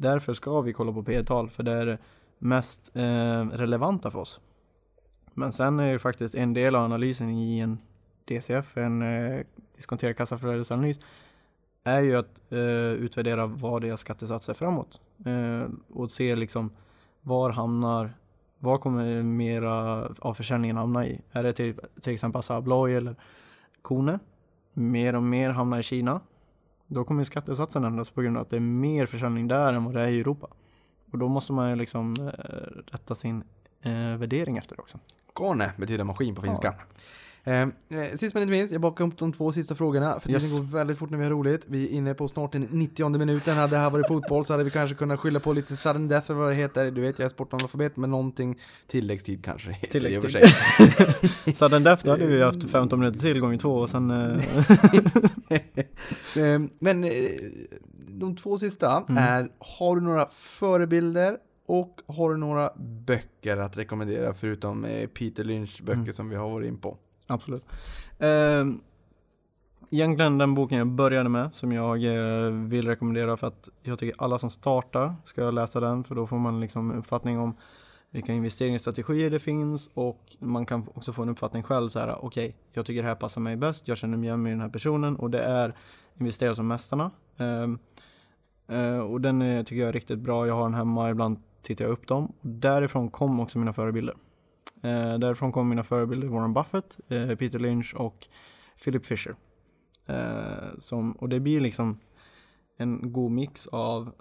S4: Därför ska vi kolla på P-tal för det är det mest eh, relevanta för oss. Men sen är det faktiskt en del av analysen i en DCF, en eh, diskonterad kassaflödesanalys, är ju att eh, utvärdera vad deras skattesats är framåt. Eh, och se liksom var hamnar, var kommer mera av försäljningen hamna i? Är det till, till exempel Assa Abloy eller Kone? Mer och mer hamnar i Kina. Då kommer skattesatsen ändras på grund av att det är mer försäljning där än vad det är i Europa. Och då måste man ju liksom eh, rätta sin eh, värdering efter det också.
S3: Kone betyder maskin på finska. Eh, eh, sist men inte minst, jag bakar upp de två sista frågorna. För tiden
S4: Yes.
S3: går väldigt fort när vi har roligt. Vi är inne på snart den 90 minuten. Hade det här varit fotboll så hade vi kanske kunnat skylla på lite sudden death eller vad det heter. Du vet, jag är sportanalfabet, men någonting tilläggstid kanske heter i och för
S4: Tilläggstid.
S3: sig.
S4: Så den därför hade vi haft 15 minuter till gånger två och sen... Eh,
S3: Eh, men eh, de två sista
S4: Mm.
S3: är, har du några förebilder och har du några böcker att rekommendera förutom eh, Peter Lynch böcker
S4: Mm.
S3: som vi har varit in på?
S4: absolut. Eh, egentligen den boken jag började med som jag eh, vill rekommendera för att jag tycker alla som startar ska läsa den för då får man liksom uppfattning om vilka investeringsstrategier det finns och man kan också få en uppfattning själv så här okej, jag tycker det här passar mig bäst, jag känner mig igen med den här personen och det är Investera som mästarna. Ehm, eh, och den är, tycker jag är riktigt bra. Jag har den hemma, ibland tittar jag upp dem. Och därifrån kom också mina förebilder. Eh, därifrån kom mina förebilder Warren Buffett, eh, Peter Lynch och Philip Fisher. Som, och det blir liksom en god mix av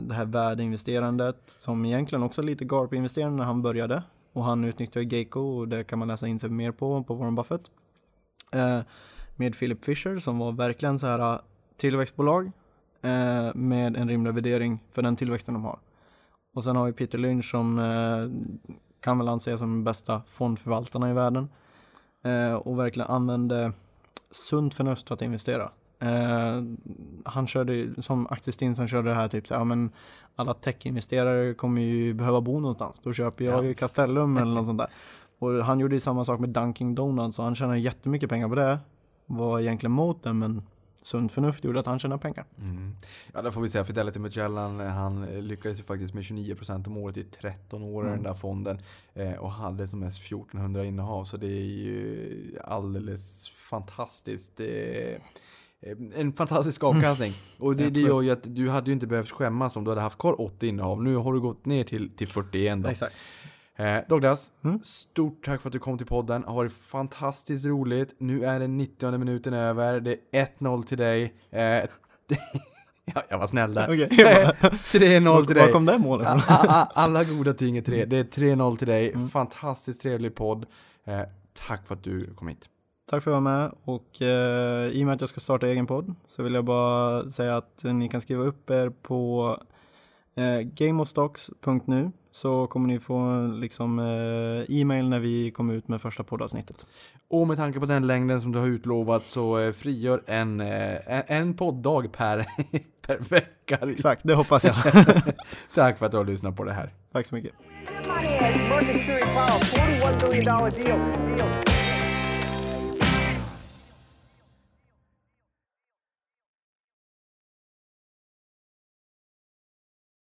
S4: det här värdeinvesterandet som egentligen också är lite GARP-investerande när han började. Och han utnyttjar Geico och det kan man läsa in sig mer på, på Warren Buffett. Med Philip Fisher som var verkligen så här tillväxtbolag eh, med en rimlig värdering för den tillväxten de har. Och sen har vi Peter Lynch som eh, kan väl anses som den bästa fondförvaltarna i världen eh, och verkligen använde sunt förnuft för att investera. Eh, han körde, som Aktiestinsen körde det här typ så här, ja, men alla techinvesterare kommer ju behöva bo någonstans. Då köper jag
S3: Ja.
S4: ju Castellum eller något sånt där. Och han gjorde ju samma sak med Dunkin Donuts och han tjänade jättemycket pengar på det. Var egentligen mot det men sunt förnuft gjorde att han tjänade pengar.
S3: Mm. Ja, där får vi säga Fidelity Magellan, han lyckades ju faktiskt med 29% om året i 13 år i
S4: Mm.
S3: den där fonden. Eh, och hade som mest 1400 innehav, så det är ju alldeles fantastiskt. Eh, en fantastisk avkastning. Och det, det gör ju att du hade ju inte behövt skämmas om du hade haft kvar 80 innehav. Nu har du gått ner till, till 41 då.
S4: Exakt.
S3: Eh, Douglas,
S4: Mm.
S3: stort tack för att du kom till podden. Har varit fantastiskt roligt. Nu är den 90 minuten över. Det är 1-0 till dig. Eh, ja, jag var snäll där.
S4: Okej.
S3: 3-0 till
S4: Var,
S3: dig.
S4: var kom det målet
S3: Alla goda ting är tre. Det är 3-0 till dig.
S4: Mm.
S3: Fantastiskt trevlig podd. Eh, tack för att du kom hit.
S4: Tack för att jag var med och eh, i och med att jag ska starta egen podd så vill jag bara säga att ni kan skriva upp er på eh, gameofstocks.nu så kommer ni få liksom eh, e-mail när vi kommer ut med första poddavsnittet.
S3: Och med tanke på den längden som du har utlovat så eh, frigör en, eh, en, podddag per, per vecka.
S4: Exakt, det hoppas jag.
S3: Tack för att du har lyssnat på det här.
S4: Tack så mycket.